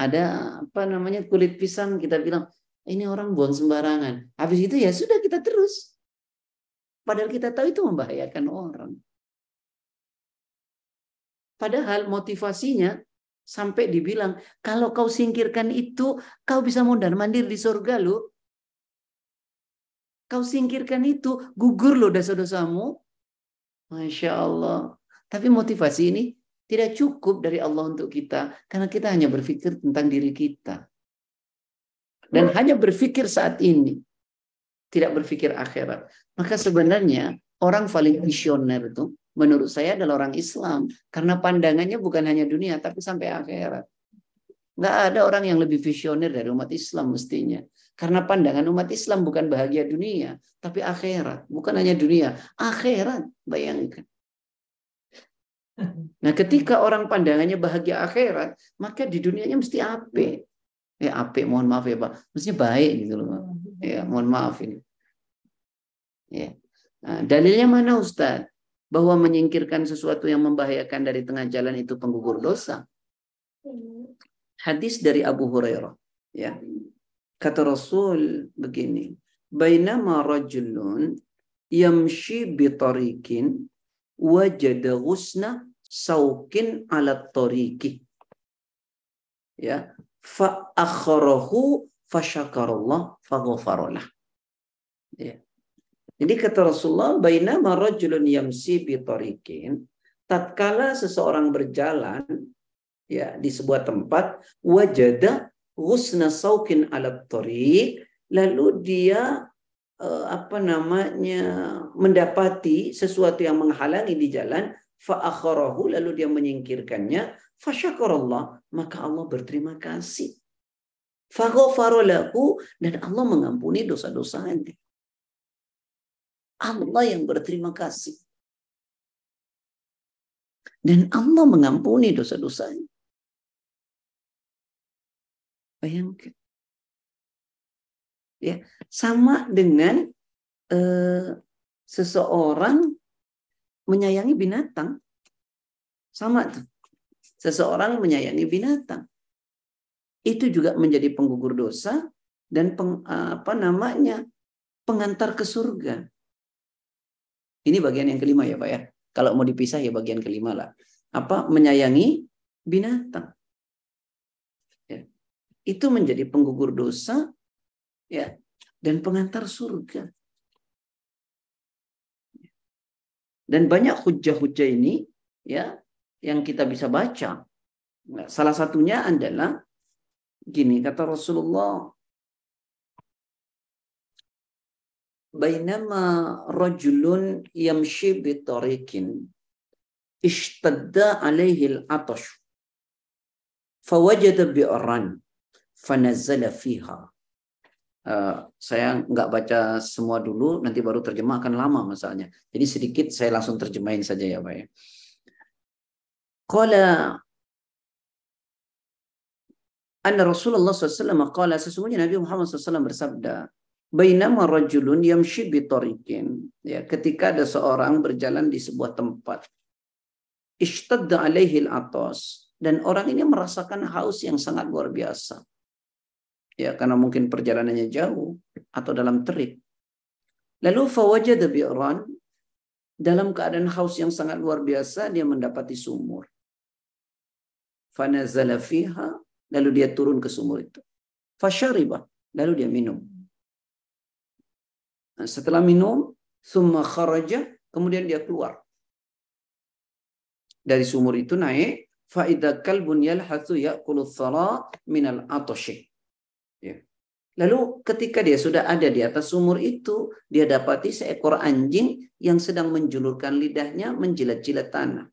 Ada apa namanya kulit pisang kita bilang ini orang buang sembarangan. Habis itu ya sudah kita terus. Padahal kita tahu itu membahayakan orang. Padahal motivasinya sampai dibilang, kalau kau singkirkan itu, kau bisa mondar mandir di surga lo. Kau singkirkan itu, gugur lo dosa-dosamu. Masya Allah. Tapi motivasi ini tidak cukup dari Allah untuk kita. Karena kita hanya berpikir tentang diri kita. Dan hanya berpikir saat ini tidak berpikir akhirat. Maka sebenarnya orang paling visioner itu menurut saya adalah orang Islam. Karena pandangannya bukan hanya dunia tapi sampai akhirat. Nggak ada orang yang lebih visioner dari umat Islam mestinya. Karena pandangan umat Islam bukan bahagia dunia, tapi akhirat. Bukan hanya dunia, akhirat. Bayangkan. Nah ketika orang pandangannya bahagia akhirat, maka di dunianya mesti ape. Ya ape, mohon maaf ya Pak. Mestinya baik gitu loh. Ya, mohon maaf ini. Ya. Nah, dalilnya mana Ustaz? Bahwa menyingkirkan sesuatu yang membahayakan dari tengah jalan itu penggugur dosa. Hadis dari Abu Hurairah. Ya. Kata Rasul begini. Bainama rajulun yamshi bitarikin wajada ghusna saukin ala tariki. Ya. Fa akharahu fasyakarallah faghfarolah. Ya. Jadi kata Rasulullah, bainama rajulun yamsi bi tariqin, tatkala seseorang berjalan ya di sebuah tempat, wajada husna saukin ala tariq, lalu dia eh, apa namanya mendapati sesuatu yang menghalangi di jalan, fa lalu dia menyingkirkannya, fasyakarallah, maka Allah berterima kasih. Faghfarolahu dan Allah mengampuni dosa-dosanya. Allah yang berterima kasih. Dan Allah mengampuni dosa-dosanya. Bayangkan. Ya, sama dengan eh, seseorang menyayangi binatang. Sama tuh. Seseorang menyayangi binatang. Itu juga menjadi penggugur dosa dan peng, apa namanya? pengantar ke surga. Ini bagian yang kelima ya Pak ya. Kalau mau dipisah ya bagian kelima lah. Apa? Menyayangi binatang. Itu menjadi penggugur dosa ya dan pengantar surga. Dan banyak hujah-hujah ini ya yang kita bisa baca. Nah, salah satunya adalah gini kata Rasulullah bainama rajulun yamshi bi tariqin ishtadda alaihi al-atash fawajada bi'ran fanazala fiha Uh, saya nggak baca semua dulu, nanti baru terjemah akan lama masalahnya. Jadi sedikit saya langsung terjemahin saja ya Pak ya. Qala anna Rasulullah SAW qala sesungguhnya Nabi Muhammad SAW bersabda Bainama rajulun yamshi bitariqin. Ya, ketika ada seorang berjalan di sebuah tempat. Ishtadda alaihi atas dan orang ini merasakan haus yang sangat luar biasa. Ya, karena mungkin perjalanannya jauh atau dalam terik. Lalu fawajada bi'ran dalam keadaan haus yang sangat luar biasa dia mendapati sumur. Fanazala fiha lalu dia turun ke sumur itu. Fashariba lalu dia minum. Nah, setelah minum, summa kharaja, kemudian dia keluar. Dari sumur itu naik, faida kalbun yalhathu ya'kulu thara minal atoshi. Lalu ketika dia sudah ada di atas sumur itu, dia dapati seekor anjing yang sedang menjulurkan lidahnya menjilat-jilat tanah.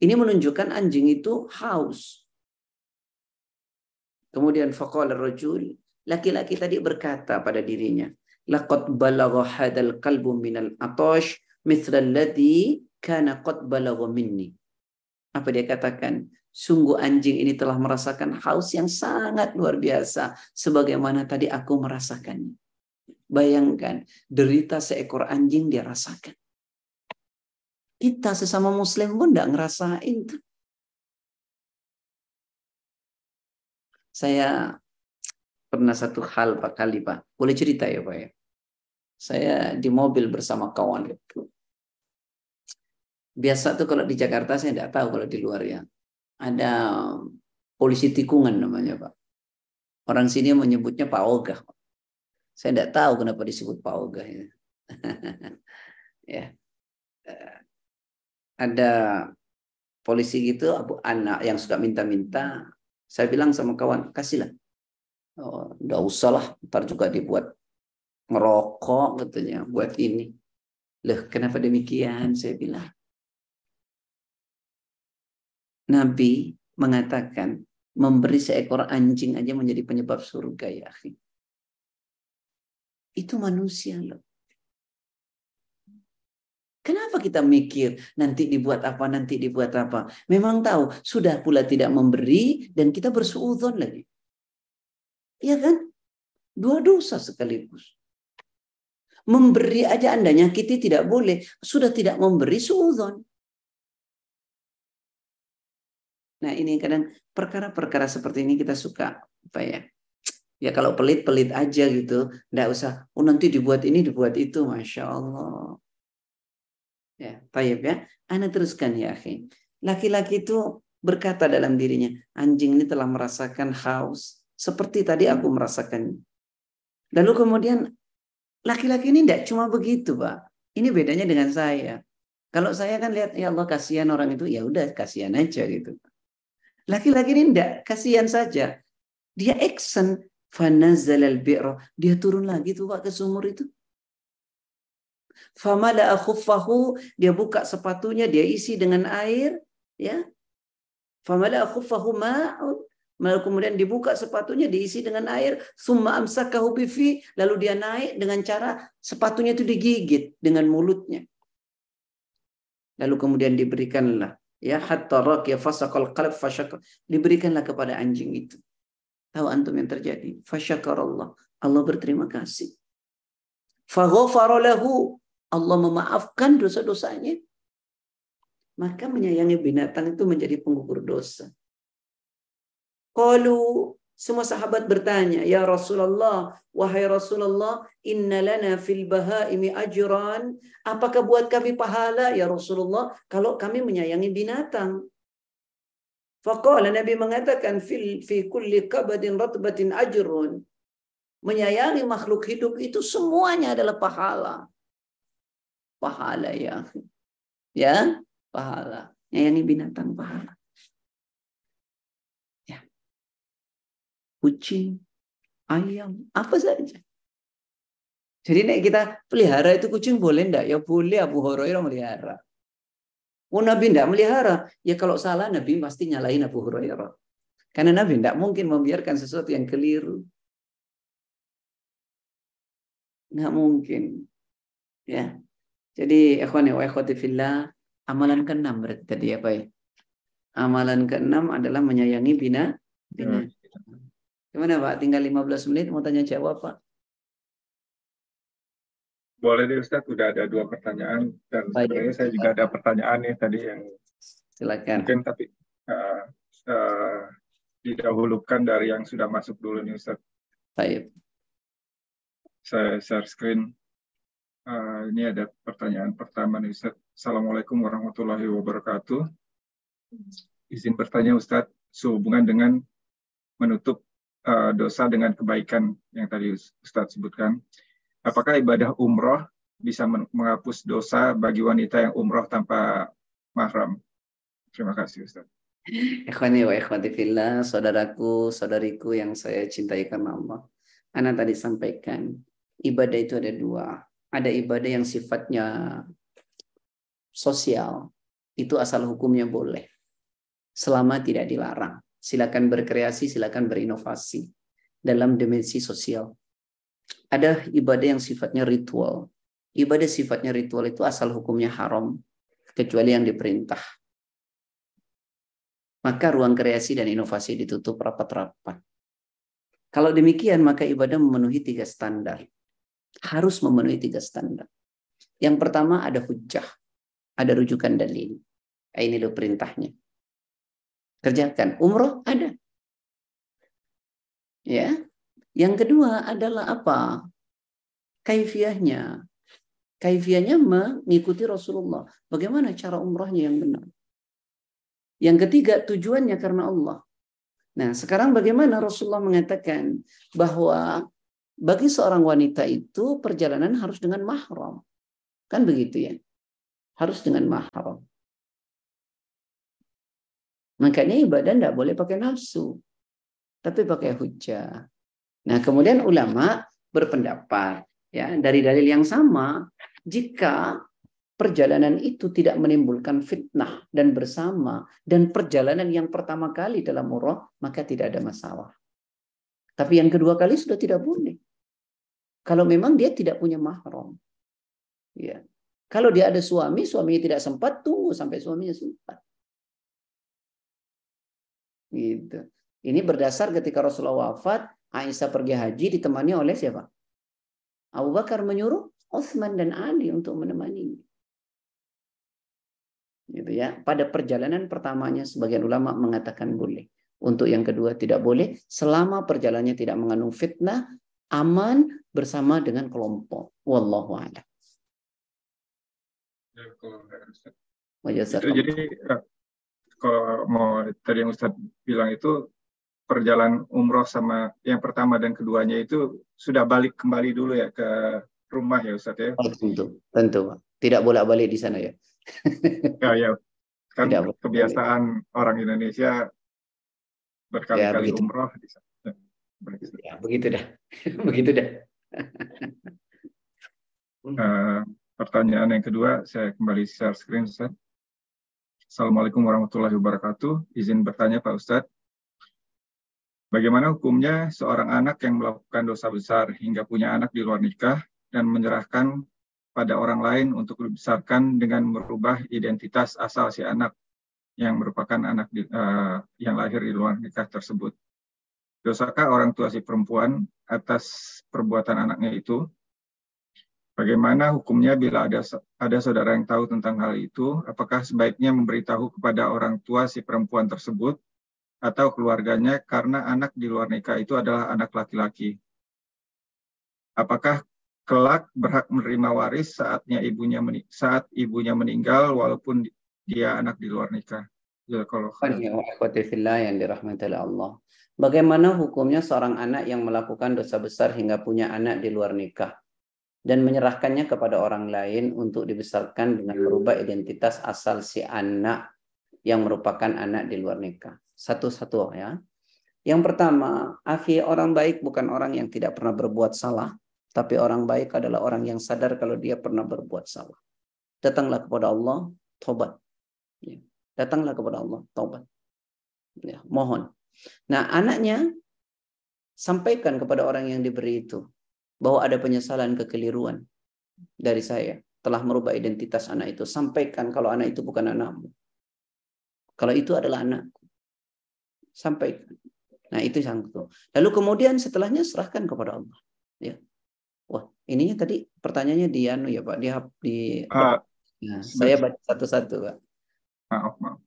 Ini menunjukkan anjing itu haus. Kemudian faqala rajul, laki-laki tadi berkata pada dirinya, laqad balagha hadal qalbu minal atash mithla alladhi kana qad balagha minni. Apa dia katakan? Sungguh anjing ini telah merasakan haus yang sangat luar biasa sebagaimana tadi aku merasakannya. Bayangkan derita seekor anjing dia rasakan. Kita sesama muslim pun tidak ngerasain. Saya pernah satu hal Pak kali Pak. Boleh cerita ya Pak ya? saya di mobil bersama kawan. Biasa tuh kalau di Jakarta saya tidak tahu kalau di luar ya. Ada polisi tikungan namanya Pak. Orang sini menyebutnya Pak Ogah. Saya tidak tahu kenapa disebut Pak Ogah. Ya. ya. Ada polisi gitu, anak yang suka minta-minta. Saya bilang sama kawan, kasihlah. Oh, udah usah lah, ntar juga dibuat ngerokok katanya buat ini. Loh, kenapa demikian? Saya bilang. Nabi mengatakan memberi seekor anjing aja menjadi penyebab surga ya akhi. Itu manusia loh. Kenapa kita mikir nanti dibuat apa, nanti dibuat apa? Memang tahu, sudah pula tidak memberi dan kita bersuudon lagi. Iya kan? Dua dosa sekaligus. Memberi aja Anda nyakiti tidak boleh. Sudah tidak memberi suudon. Nah ini kadang perkara-perkara seperti ini kita suka apa ya? Ya kalau pelit-pelit aja gitu, nggak usah. Oh nanti dibuat ini, dibuat itu, masya Allah. Ya, tayyib ya. Anda teruskan ya, akhi. Laki-laki itu berkata dalam dirinya, anjing ini telah merasakan haus seperti tadi aku merasakan. Lalu kemudian laki-laki ini tidak cuma begitu, Pak. Ini bedanya dengan saya. Kalau saya kan lihat ya Allah kasihan orang itu, ya udah kasihan aja gitu. Laki-laki ini tidak kasihan saja. Dia action fanazal al Dia turun lagi tuh Pak ke sumur itu. Famala khuffahu, dia buka sepatunya, dia isi dengan air, ya. Famala khuffahu ma'un. Lalu kemudian dibuka sepatunya, diisi dengan air. Summa amsakahu bifi. Lalu dia naik dengan cara sepatunya itu digigit dengan mulutnya. Lalu kemudian diberikanlah ya hatta ya fasaqal qalb fasyakar diberikanlah kepada anjing itu. Tahu antum yang terjadi? Fasyakarallah Allah berterima kasih. Faghfara lahu. Allah memaafkan dosa-dosanya. Maka menyayangi binatang itu menjadi pengukur dosa. Qalu semua sahabat bertanya, "Ya Rasulullah, wahai Rasulullah, inna lana fil bahaimi ajran." Apakah buat kami pahala ya Rasulullah kalau kami menyayangi binatang? Faqala Nabi mengatakan fil fi kulli kabadin ratbatin ajrun. Menyayangi makhluk hidup itu semuanya adalah pahala. Pahala ya. Ya, pahala. Menyayangi binatang pahala. Kucing, ayam, apa saja. Jadi nek kita pelihara itu kucing boleh ndak? Ya boleh Abu Hurairah melihara. Oh Nabi ndak melihara. Ya kalau salah Nabi pasti nyalain Abu Hurairah. Karena Nabi ndak mungkin membiarkan sesuatu yang keliru. Nggak mungkin. Ya. Jadi ikhwani wa ikhwati fillah, amalan keenam berarti tadi apa ya? Amalan keenam adalah menyayangi bina bina. Gimana Pak? Tinggal 15 menit mau tanya jawab Pak. Boleh deh Ustaz, udah ada dua pertanyaan dan Baik. sebenarnya saya juga ada pertanyaan nih tadi yang silakan. Mungkin tapi uh, uh, didahulukan dari yang sudah masuk dulu nih Ustaz. Baik. Saya share screen. Uh, ini ada pertanyaan pertama nih Ustaz. Assalamualaikum warahmatullahi wabarakatuh. Izin bertanya Ustaz, sehubungan dengan menutup uh, dosa dengan kebaikan yang tadi Ustadz sebutkan. Apakah ibadah umroh bisa menghapus dosa bagi wanita yang umroh tanpa mahram? Terima kasih Ustadz. Ikhwani wa ikhwati fillah, saudaraku, saudariku yang saya cintai karena Allah. Anda tadi sampaikan, ibadah itu ada dua. Ada ibadah yang sifatnya sosial, itu asal hukumnya boleh. Selama tidak dilarang. Silakan berkreasi, silakan berinovasi dalam dimensi sosial. Ada ibadah yang sifatnya ritual. Ibadah sifatnya ritual itu asal hukumnya haram, kecuali yang diperintah. Maka ruang kreasi dan inovasi ditutup rapat-rapat. Kalau demikian, maka ibadah memenuhi tiga standar. Harus memenuhi tiga standar. Yang pertama ada hujah, ada rujukan dalil. Ini loh perintahnya. Kerjakan. Umroh ada. Ya. Yang kedua adalah apa? Kaifiahnya. Kaifiahnya mengikuti Rasulullah. Bagaimana cara umrohnya yang benar? Yang ketiga tujuannya karena Allah. Nah, sekarang bagaimana Rasulullah mengatakan bahwa bagi seorang wanita itu perjalanan harus dengan mahram. Kan begitu ya? Harus dengan mahram. Makanya ibadah tidak boleh pakai nafsu, tapi pakai hujah. Nah, kemudian ulama berpendapat ya dari dalil yang sama, jika perjalanan itu tidak menimbulkan fitnah dan bersama dan perjalanan yang pertama kali dalam umrah maka tidak ada masalah. Tapi yang kedua kali sudah tidak boleh. Kalau memang dia tidak punya mahram. Ya. Kalau dia ada suami, suaminya tidak sempat, tunggu sampai suaminya sempat. Gitu. Ini berdasar ketika Rasulullah wafat, Aisyah pergi haji ditemani oleh siapa? Abu Bakar menyuruh Utsman dan Ali untuk menemani. Gitu ya. Pada perjalanan pertamanya sebagian ulama mengatakan boleh. Untuk yang kedua tidak boleh selama perjalanannya tidak mengandung fitnah, aman bersama dengan kelompok. Wallahu a'lam. Ya, jadi kalau mau tadi yang Ustadz bilang itu perjalanan umroh sama yang pertama dan keduanya itu sudah balik kembali dulu ya ke rumah ya Ustaz ya? Oh, tentu, tentu. Tidak bolak-balik di sana ya. ya, ya. Kan Tidak kebiasaan bolak orang Indonesia berkali-kali ya, umroh di sana. Ya, begitu dah. begitu dah. uh, pertanyaan yang kedua, saya kembali share screen, Ustaz. Assalamualaikum warahmatullahi wabarakatuh. Izin bertanya Pak Ustadz, Bagaimana hukumnya seorang anak yang melakukan dosa besar hingga punya anak di luar nikah dan menyerahkan pada orang lain untuk dibesarkan dengan merubah identitas asal si anak yang merupakan anak di, uh, yang lahir di luar nikah tersebut. Dosakah orang tua si perempuan atas perbuatan anaknya itu? Bagaimana hukumnya bila ada ada saudara yang tahu tentang hal itu? Apakah sebaiknya memberitahu kepada orang tua si perempuan tersebut atau keluarganya karena anak di luar nikah itu adalah anak laki-laki. Apakah kelak berhak menerima waris saatnya ibunya saat ibunya meninggal walaupun dia anak di luar nikah? Ya, yang dirahmati Allah. Bagaimana hukumnya seorang anak yang melakukan dosa besar hingga punya anak di luar nikah dan menyerahkannya kepada orang lain untuk dibesarkan dengan merubah identitas asal si anak yang merupakan anak di luar nikah? satu-satu ya. Yang pertama, akhi orang baik bukan orang yang tidak pernah berbuat salah, tapi orang baik adalah orang yang sadar kalau dia pernah berbuat salah. Datanglah kepada Allah, tobat. Ya. Datanglah kepada Allah, tobat. Ya, mohon. Nah, anaknya sampaikan kepada orang yang diberi itu bahwa ada penyesalan kekeliruan dari saya telah merubah identitas anak itu. Sampaikan kalau anak itu bukan anakmu. Kalau itu adalah anakku sampaikan. Nah, itu yang itu. Lalu kemudian setelahnya serahkan kepada Allah. Ya. Wah, ininya tadi pertanyaannya di anu ya, Pak. Di di uh, nah, saya baca satu-satu, Pak. Maaf, maaf.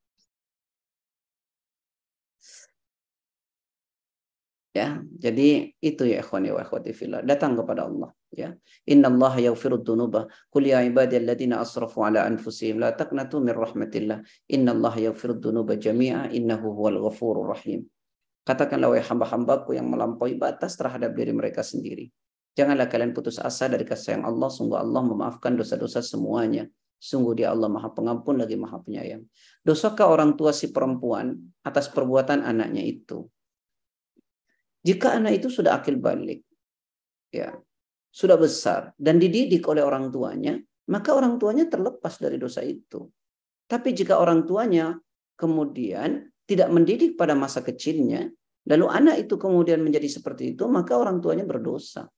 Ya, jadi itu ya ikhwani wa akhwati fillah. Datang kepada Allah, ya. Inna Allah yaghfiru dzunuba. Qul ya ibadiyalladzina asrafu ala anfusihim la taqnatu min rahmatillah. Inna Allah yaghfiru dzunuba jami'a innahu huwal ghafurur rahim. Katakanlah wahai hamba-hambaku yang melampaui batas terhadap diri mereka sendiri. Janganlah kalian putus asa dari kasih sayang Allah. Sungguh Allah memaafkan dosa-dosa semuanya. Sungguh dia Allah maha pengampun lagi maha penyayang. Dosakah orang tua si perempuan atas perbuatan anaknya itu? Jika anak itu sudah akil balik, ya, sudah besar dan dididik oleh orang tuanya, maka orang tuanya terlepas dari dosa itu. Tapi jika orang tuanya kemudian tidak mendidik pada masa kecilnya, lalu anak itu kemudian menjadi seperti itu, maka orang tuanya berdosa.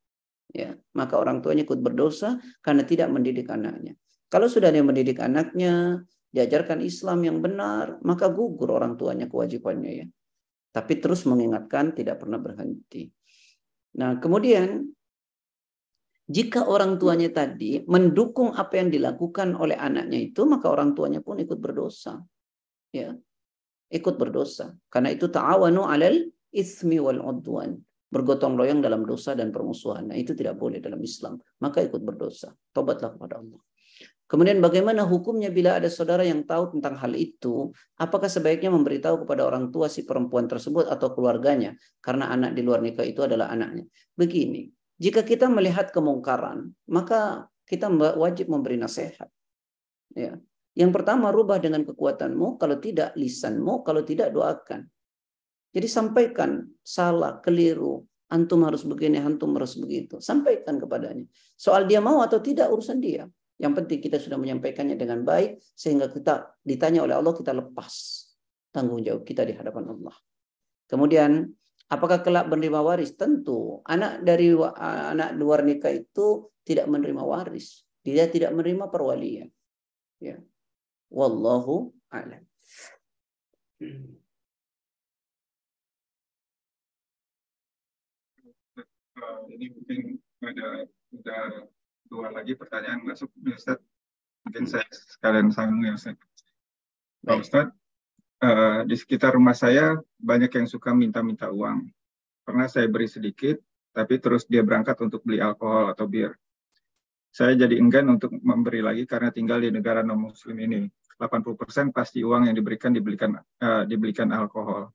Ya, maka orang tuanya ikut berdosa karena tidak mendidik anaknya. Kalau sudah dia mendidik anaknya, diajarkan Islam yang benar, maka gugur orang tuanya kewajibannya ya. Tapi terus mengingatkan tidak pernah berhenti. Nah, kemudian jika orang tuanya tadi mendukung apa yang dilakukan oleh anaknya itu, maka orang tuanya pun ikut berdosa. Ya. Ikut berdosa. Karena itu ta'awanu 'alal ismi wal udwan. Bergotong royong dalam dosa dan permusuhan. Nah, itu tidak boleh dalam Islam. Maka ikut berdosa. Tobatlah kepada Allah. Kemudian bagaimana hukumnya bila ada saudara yang tahu tentang hal itu? Apakah sebaiknya memberitahu kepada orang tua si perempuan tersebut atau keluarganya? Karena anak di luar nikah itu adalah anaknya. Begini, jika kita melihat kemungkaran, maka kita wajib memberi nasihat. Ya. Yang pertama, rubah dengan kekuatanmu. Kalau tidak, lisanmu. Kalau tidak, doakan. Jadi sampaikan salah, keliru. Antum harus begini, antum harus begitu. Sampaikan kepadanya. Soal dia mau atau tidak, urusan dia. Yang penting kita sudah menyampaikannya dengan baik sehingga kita ditanya oleh Allah kita lepas tanggung jawab kita di hadapan Allah. Kemudian apakah kelak menerima waris? Tentu anak dari anak luar nikah itu tidak menerima waris. Dia tidak menerima perwalian. Ya. Wallahu a'lam. ini mungkin ada ada dua lagi pertanyaan masuk Ustaz. Mungkin saya sekalian sambung ya Ustaz. Pak Ustaz, uh, di sekitar rumah saya banyak yang suka minta-minta uang. Pernah saya beri sedikit, tapi terus dia berangkat untuk beli alkohol atau bir. Saya jadi enggan untuk memberi lagi karena tinggal di negara non-muslim ini. 80% pasti uang yang diberikan dibelikan uh, dibelikan alkohol.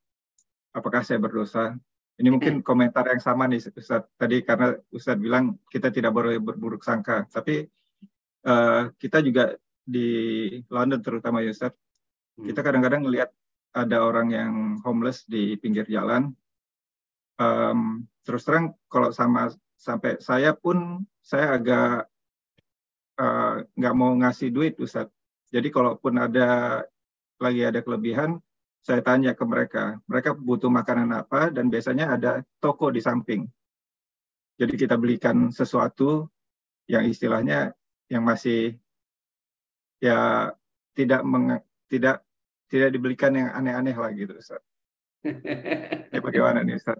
apakah saya berdosa? Ini mungkin komentar yang sama nih Ustaz. Tadi karena Ustaz bilang kita tidak boleh berburuk sangka. Tapi uh, kita juga di London terutama ya Ustaz, hmm. kita kadang-kadang melihat ada orang yang homeless di pinggir jalan. Um, terus terang kalau sama sampai saya pun saya agak eh, nggak uh, mau ngasih duit Ustaz. Jadi kalaupun ada lagi ada kelebihan, saya tanya ke mereka, mereka butuh makanan apa dan biasanya ada toko di samping. Jadi kita belikan sesuatu yang istilahnya yang masih ya tidak meng, tidak tidak dibelikan yang aneh-aneh lah gitu Ustaz. ya bagaimana nih Ustaz?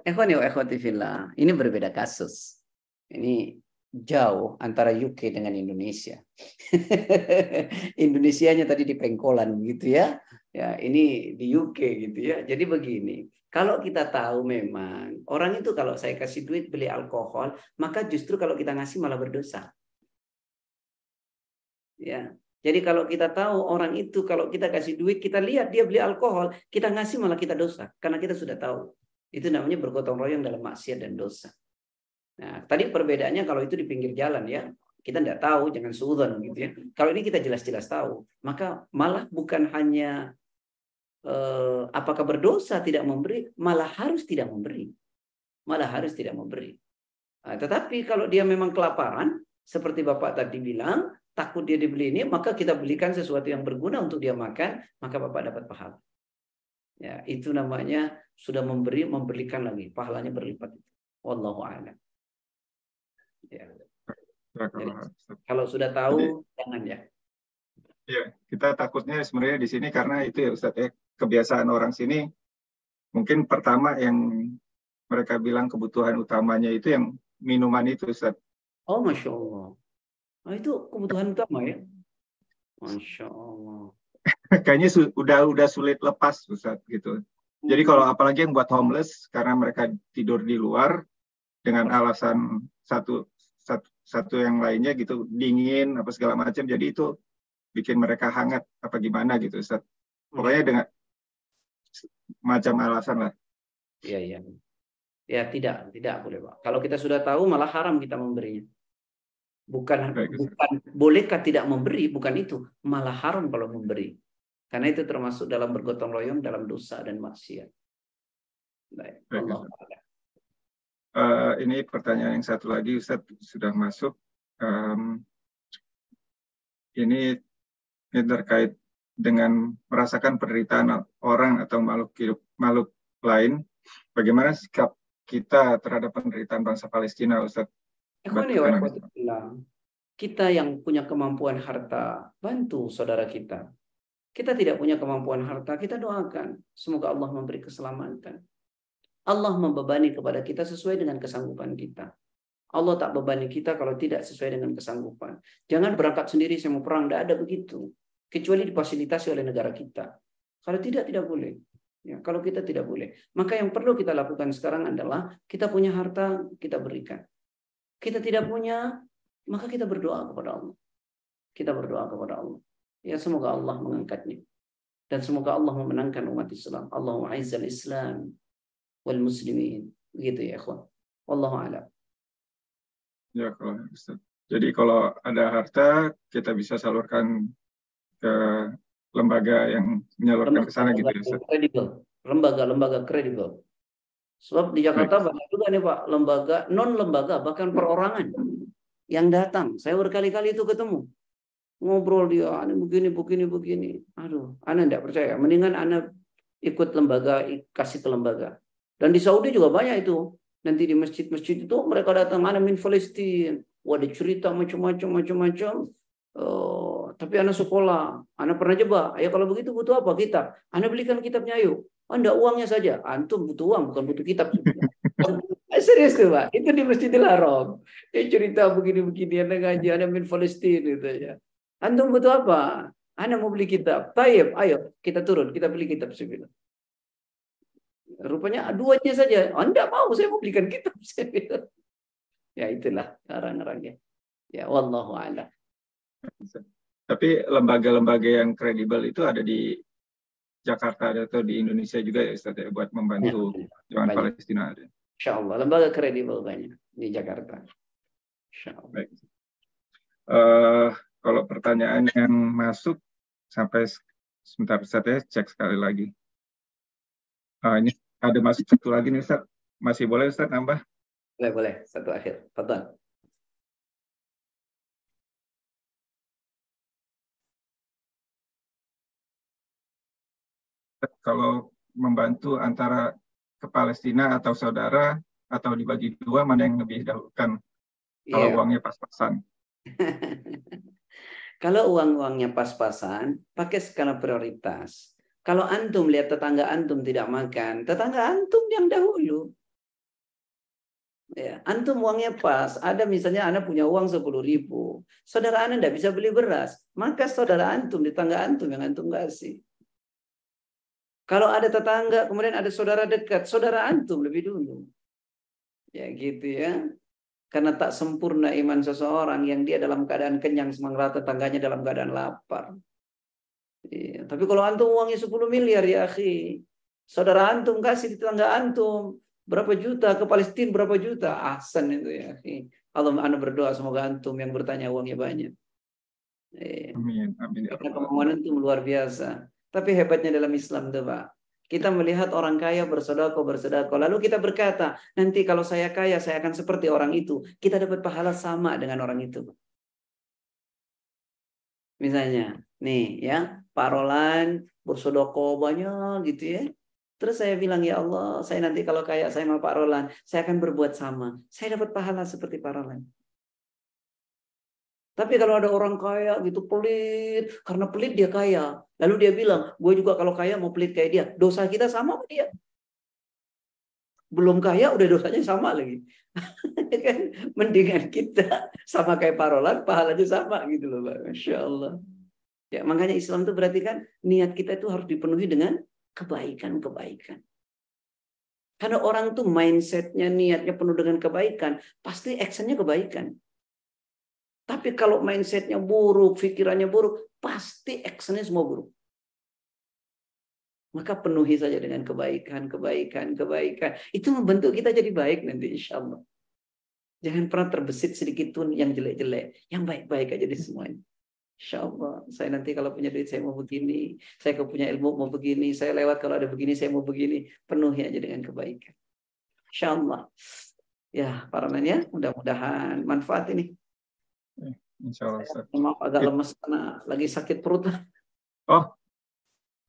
Ikhwani wa ikhwati fillah. Ini berbeda kasus. Ini jauh antara UK dengan Indonesia. Indonesianya tadi di pengkolan gitu ya. Ya, ini di UK gitu ya. Jadi begini, kalau kita tahu memang orang itu kalau saya kasih duit beli alkohol, maka justru kalau kita ngasih malah berdosa. Ya. Jadi kalau kita tahu orang itu kalau kita kasih duit, kita lihat dia beli alkohol, kita ngasih malah kita dosa karena kita sudah tahu. Itu namanya bergotong royong dalam maksiat dan dosa. Nah, tadi perbedaannya kalau itu di pinggir jalan ya, kita tidak tahu, jangan suudon gitu ya. Kalau ini kita jelas-jelas tahu, maka malah bukan hanya eh, apakah berdosa tidak memberi, malah harus tidak memberi. Malah harus tidak memberi. Nah, tetapi kalau dia memang kelaparan, seperti Bapak tadi bilang, takut dia dibeli ini, maka kita belikan sesuatu yang berguna untuk dia makan, maka Bapak dapat pahala. Ya, itu namanya sudah memberi, memberikan lagi. Pahalanya berlipat. Wallahu a'lam. Ya. Jadi, kalau sudah tahu, Jadi, jangan ya. Ya, kita takutnya sebenarnya di sini karena itu ya Ustaz ya, kebiasaan orang sini mungkin pertama yang mereka bilang kebutuhan utamanya itu yang minuman itu Ustaz. Oh Masya Allah. Oh, itu kebutuhan utama ya? Masya Allah. Kayaknya su udah udah sulit lepas Ustaz gitu. Jadi kalau hmm. apalagi yang buat homeless karena mereka tidur di luar dengan alasan satu satu, satu yang lainnya gitu dingin apa segala macam jadi itu bikin mereka hangat apa gimana gitu Ustaz. Pokoknya dengan macam alasan lah. Iya, iya. Ya tidak, tidak boleh Pak. Kalau kita sudah tahu malah haram kita memberinya. Bukan Baik, bukan bolehkah tidak memberi, bukan itu. Malah haram kalau memberi. Karena itu termasuk dalam bergotong royong dalam dosa dan maksiat. Baik, Baik Allah. Uh, ini pertanyaan yang satu lagi Ustaz sudah masuk. Um, ini, ini terkait dengan merasakan penderitaan orang atau makhluk hidup makhluk lain, bagaimana sikap kita terhadap penderitaan bangsa Palestina, Ustaz? Kita yang punya kemampuan harta, bantu saudara kita. Kita tidak punya kemampuan harta, kita doakan. Semoga Allah memberi keselamatan. Allah membebani kepada kita sesuai dengan kesanggupan kita. Allah tak bebani kita kalau tidak sesuai dengan kesanggupan. Jangan berangkat sendiri, saya mau perang. Tidak ada begitu kecuali difasilitasi oleh negara kita. Kalau tidak tidak boleh. Ya, kalau kita tidak boleh. Maka yang perlu kita lakukan sekarang adalah kita punya harta kita berikan. Kita tidak punya, maka kita berdoa kepada Allah. Kita berdoa kepada Allah. Ya semoga Allah mengangkatnya. Dan semoga Allah memenangkan umat Islam. Allahumma aizzal Islam wal muslimin. Begitu ya ikhwan. Wallahu a'lam. Ya kalau Jadi kalau ada harta kita bisa salurkan ke lembaga yang menyalurkan ke sana gitu ya Kredibel. Lembaga-lembaga kredibel. Sebab di Jakarta Baik. banyak juga nih Pak lembaga non lembaga bahkan perorangan yang datang. Saya berkali-kali itu ketemu ngobrol dia, ini begini begini begini. Aduh, anda tidak percaya. Mendingan anda ikut lembaga kasih ke lembaga. Dan di Saudi juga banyak itu. Nanti di masjid-masjid itu mereka datang mana min Palestina. Wah, cerita macam-macam macam-macam. Oh, tapi anak sekolah, anak pernah coba. Ya kalau begitu butuh apa kita? Anak belikan kitabnya yuk. Anda oh, uangnya saja. Antum butuh uang, bukan butuh kitab. Eh, serius tuh Pak. Itu di Masjidil Haram. Dia cerita begini-begini. Anda ngaji, Anda min Palestina. Gitu ya. Antum butuh apa? Anda mau beli kitab. Tayyip, ayo kita turun. Kita beli kitab. Saya Rupanya duanya saja. Anda mau, saya mau belikan kitab. Saya Ya itulah orang-orangnya. Ya, wallahu a'lam. Tapi lembaga-lembaga yang kredibel itu ada di Jakarta ada atau di Indonesia juga ya Ustaz ya buat membantu ya, Palestina ada. Insya Allah lembaga kredibel banyak di Jakarta. Insya Allah. Baik. Uh, kalau pertanyaan yang masuk sampai sebentar Ustaz ya cek sekali lagi. Uh, ini ada masuk satu lagi nih Ustaz. Masih boleh Ustaz nambah? Boleh, boleh. Satu akhir. Fadal. Kalau membantu antara ke Palestina atau saudara atau dibagi dua mana yang lebih dahulukan kalau yeah. uangnya pas-pasan. kalau uang-uangnya pas-pasan, pakai skala prioritas. Kalau antum lihat tetangga antum tidak makan, tetangga antum yang dahulu. Ya, antum uangnya pas. Ada misalnya anda punya uang sepuluh ribu. Saudara anda tidak bisa beli beras. Maka saudara antum, tetangga antum yang antum kasih. Kalau ada tetangga, kemudian ada saudara dekat, saudara antum lebih dulu. Ya gitu ya. Karena tak sempurna iman seseorang yang dia dalam keadaan kenyang sementara tetangganya dalam keadaan lapar. Ya, tapi kalau antum uangnya 10 miliar ya akhi. Saudara antum kasih di tetangga antum. Berapa juta ke Palestina berapa juta? Ahsan itu ya akhi. Allah anda berdoa semoga antum yang bertanya uangnya banyak. Ya. Amin. Amin. Ya Karena kemampuan antum luar biasa. Tapi hebatnya dalam Islam tuh Pak. Kita melihat orang kaya bersodako, bersodako. Lalu kita berkata, nanti kalau saya kaya, saya akan seperti orang itu. Kita dapat pahala sama dengan orang itu. Misalnya, nih ya, parolan bersodoko banyak gitu ya. Terus saya bilang, ya Allah, saya nanti kalau kaya saya mau Pak Roland, saya akan berbuat sama. Saya dapat pahala seperti Pak Roland. Tapi kalau ada orang kaya gitu pelit, karena pelit dia kaya. Lalu dia bilang, gue juga kalau kaya mau pelit kayak dia. Dosa kita sama sama dia. Belum kaya udah dosanya sama lagi. kan mendingan kita sama kayak parolan, pahalanya sama gitu loh, Pak. Masya Allah. Ya, makanya Islam itu berarti kan niat kita itu harus dipenuhi dengan kebaikan-kebaikan. Karena orang tuh mindsetnya, niatnya penuh dengan kebaikan, pasti actionnya kebaikan. Tapi kalau mindsetnya buruk, pikirannya buruk, pasti actionnya semua buruk. Maka penuhi saja dengan kebaikan, kebaikan, kebaikan. Itu membentuk kita jadi baik nanti insya Allah. Jangan pernah terbesit sedikit pun yang jelek-jelek. Yang baik-baik aja di semuanya. Insya Allah. Saya nanti kalau punya duit saya mau begini. Saya kalau punya ilmu mau begini. Saya lewat kalau ada begini saya mau begini. Penuhi aja dengan kebaikan. Insya Allah. Ya, para nanya, mudah-mudahan manfaat ini. Insya Allah Ustaz. Maaf agak lemes karena lagi sakit perut. Oh,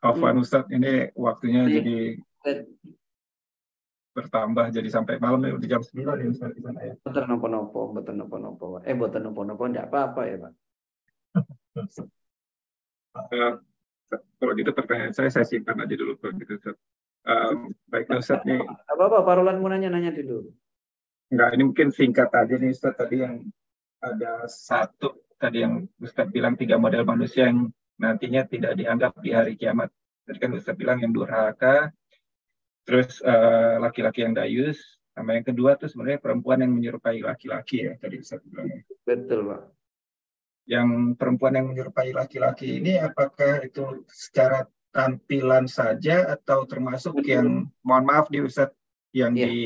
Afwan hmm. Ustaz, ini waktunya jadi bertambah jadi sampai malam ya, di jam 9 ya Ustaz di sana ya. Betul nopo-nopo, betul nopo-nopo. Eh, betul nopo-nopo, enggak apa-apa ya Pak. uh, kalau gitu pertanyaan saya, saya simpan aja dulu kalau gitu Ustaz. Um, baik Ustaz nih. Apa-apa, Pak Roland mau nanya-nanya dulu. Enggak, ini mungkin singkat aja nih Ustaz tadi yang ada satu tadi yang Ustaz bilang tiga model manusia yang nantinya tidak dianggap di hari kiamat. Tadi kan Ustaz bilang yang durhaka, terus uh, laki-laki yang dayus, sama yang kedua tuh sebenarnya perempuan yang menyerupai laki-laki ya tadi Ustaz bilang. Betul Pak. Yang perempuan yang menyerupai laki-laki ini apakah itu secara tampilan saja atau termasuk yang mohon maaf di Ustaz yang yeah. di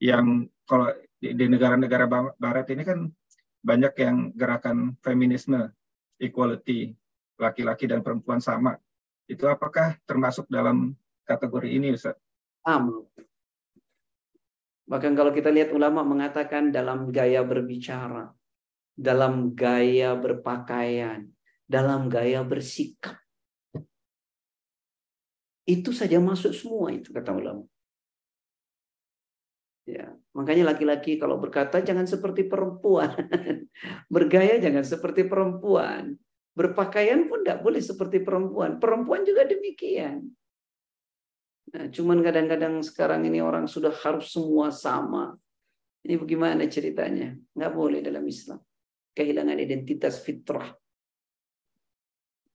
yang kalau di negara-negara barat ini kan banyak yang gerakan feminisme, equality, laki-laki dan perempuan sama. Itu apakah termasuk dalam kategori ini, Ustaz? Am. Bahkan kalau kita lihat ulama mengatakan dalam gaya berbicara, dalam gaya berpakaian, dalam gaya bersikap. Itu saja masuk semua itu kata ulama. Ya, makanya laki-laki kalau berkata jangan seperti perempuan. Bergaya jangan seperti perempuan. Berpakaian pun tidak boleh seperti perempuan. Perempuan juga demikian. Nah, cuman kadang-kadang sekarang ini orang sudah harus semua sama. Ini bagaimana ceritanya? Nggak boleh dalam Islam. Kehilangan identitas fitrah.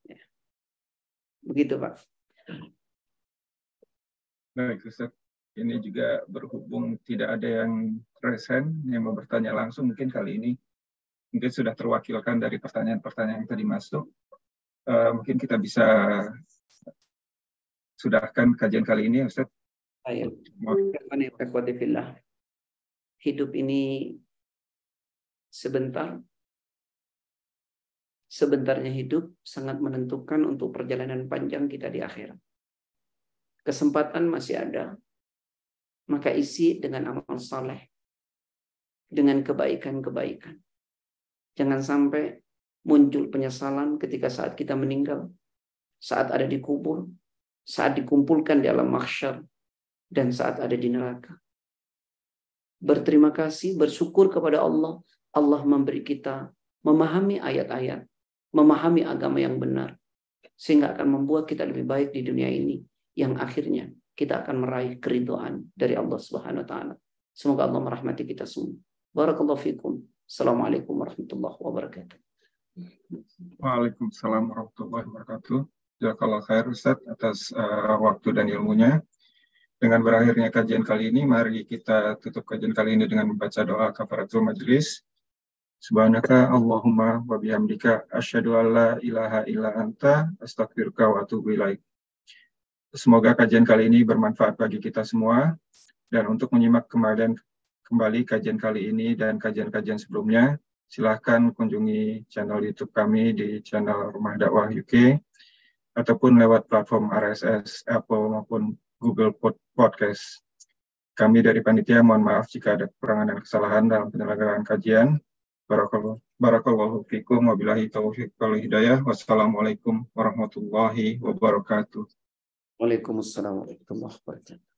Ya. Begitu Pak. Baik, Ustaz ini juga berhubung tidak ada yang present yang mau bertanya langsung mungkin kali ini mungkin sudah terwakilkan dari pertanyaan-pertanyaan yang tadi masuk uh, mungkin kita bisa sudahkan kajian kali ini Ustaz. Hidup ini sebentar. Sebentarnya hidup sangat menentukan untuk perjalanan panjang kita di akhirat. Kesempatan masih ada. Maka isi dengan amal saleh. Dengan kebaikan-kebaikan. Jangan sampai muncul penyesalan ketika saat kita meninggal. Saat ada di kubur. Saat dikumpulkan di alam mahsyar. Dan saat ada di neraka. Berterima kasih, bersyukur kepada Allah. Allah memberi kita memahami ayat-ayat. Memahami agama yang benar. Sehingga akan membuat kita lebih baik di dunia ini yang akhirnya kita akan meraih keridoan dari Allah Subhanahu wa taala. Semoga Allah merahmati kita semua. Barakallahu fikum. Assalamualaikum warahmatullahi wabarakatuh. Waalaikumsalam warahmatullahi wabarakatuh. Jazakallah khair Ustaz atas uh, waktu dan ilmunya. Dengan berakhirnya kajian kali ini, mari kita tutup kajian kali ini dengan membaca doa kafaratul majlis. Subhanaka Allahumma wa bihamdika asyhadu an la ilaha illa anta astaghfiruka wa atubu ilaik. Semoga kajian kali ini bermanfaat bagi kita semua. Dan untuk menyimak kembali, kembali kajian kali ini dan kajian-kajian sebelumnya, silahkan kunjungi channel YouTube kami di channel Rumah Dakwah UK ataupun lewat platform RSS, Apple maupun Google Podcast. Kami dari panitia mohon maaf jika ada kekurangan dan kesalahan dalam penyelenggaraan kajian. Barakallahu fikum wabillahi taufiq wal hidayah. Wassalamualaikum warahmatullahi wabarakatuh. Waalaikumsalam warahmatullahi wabarakatuh.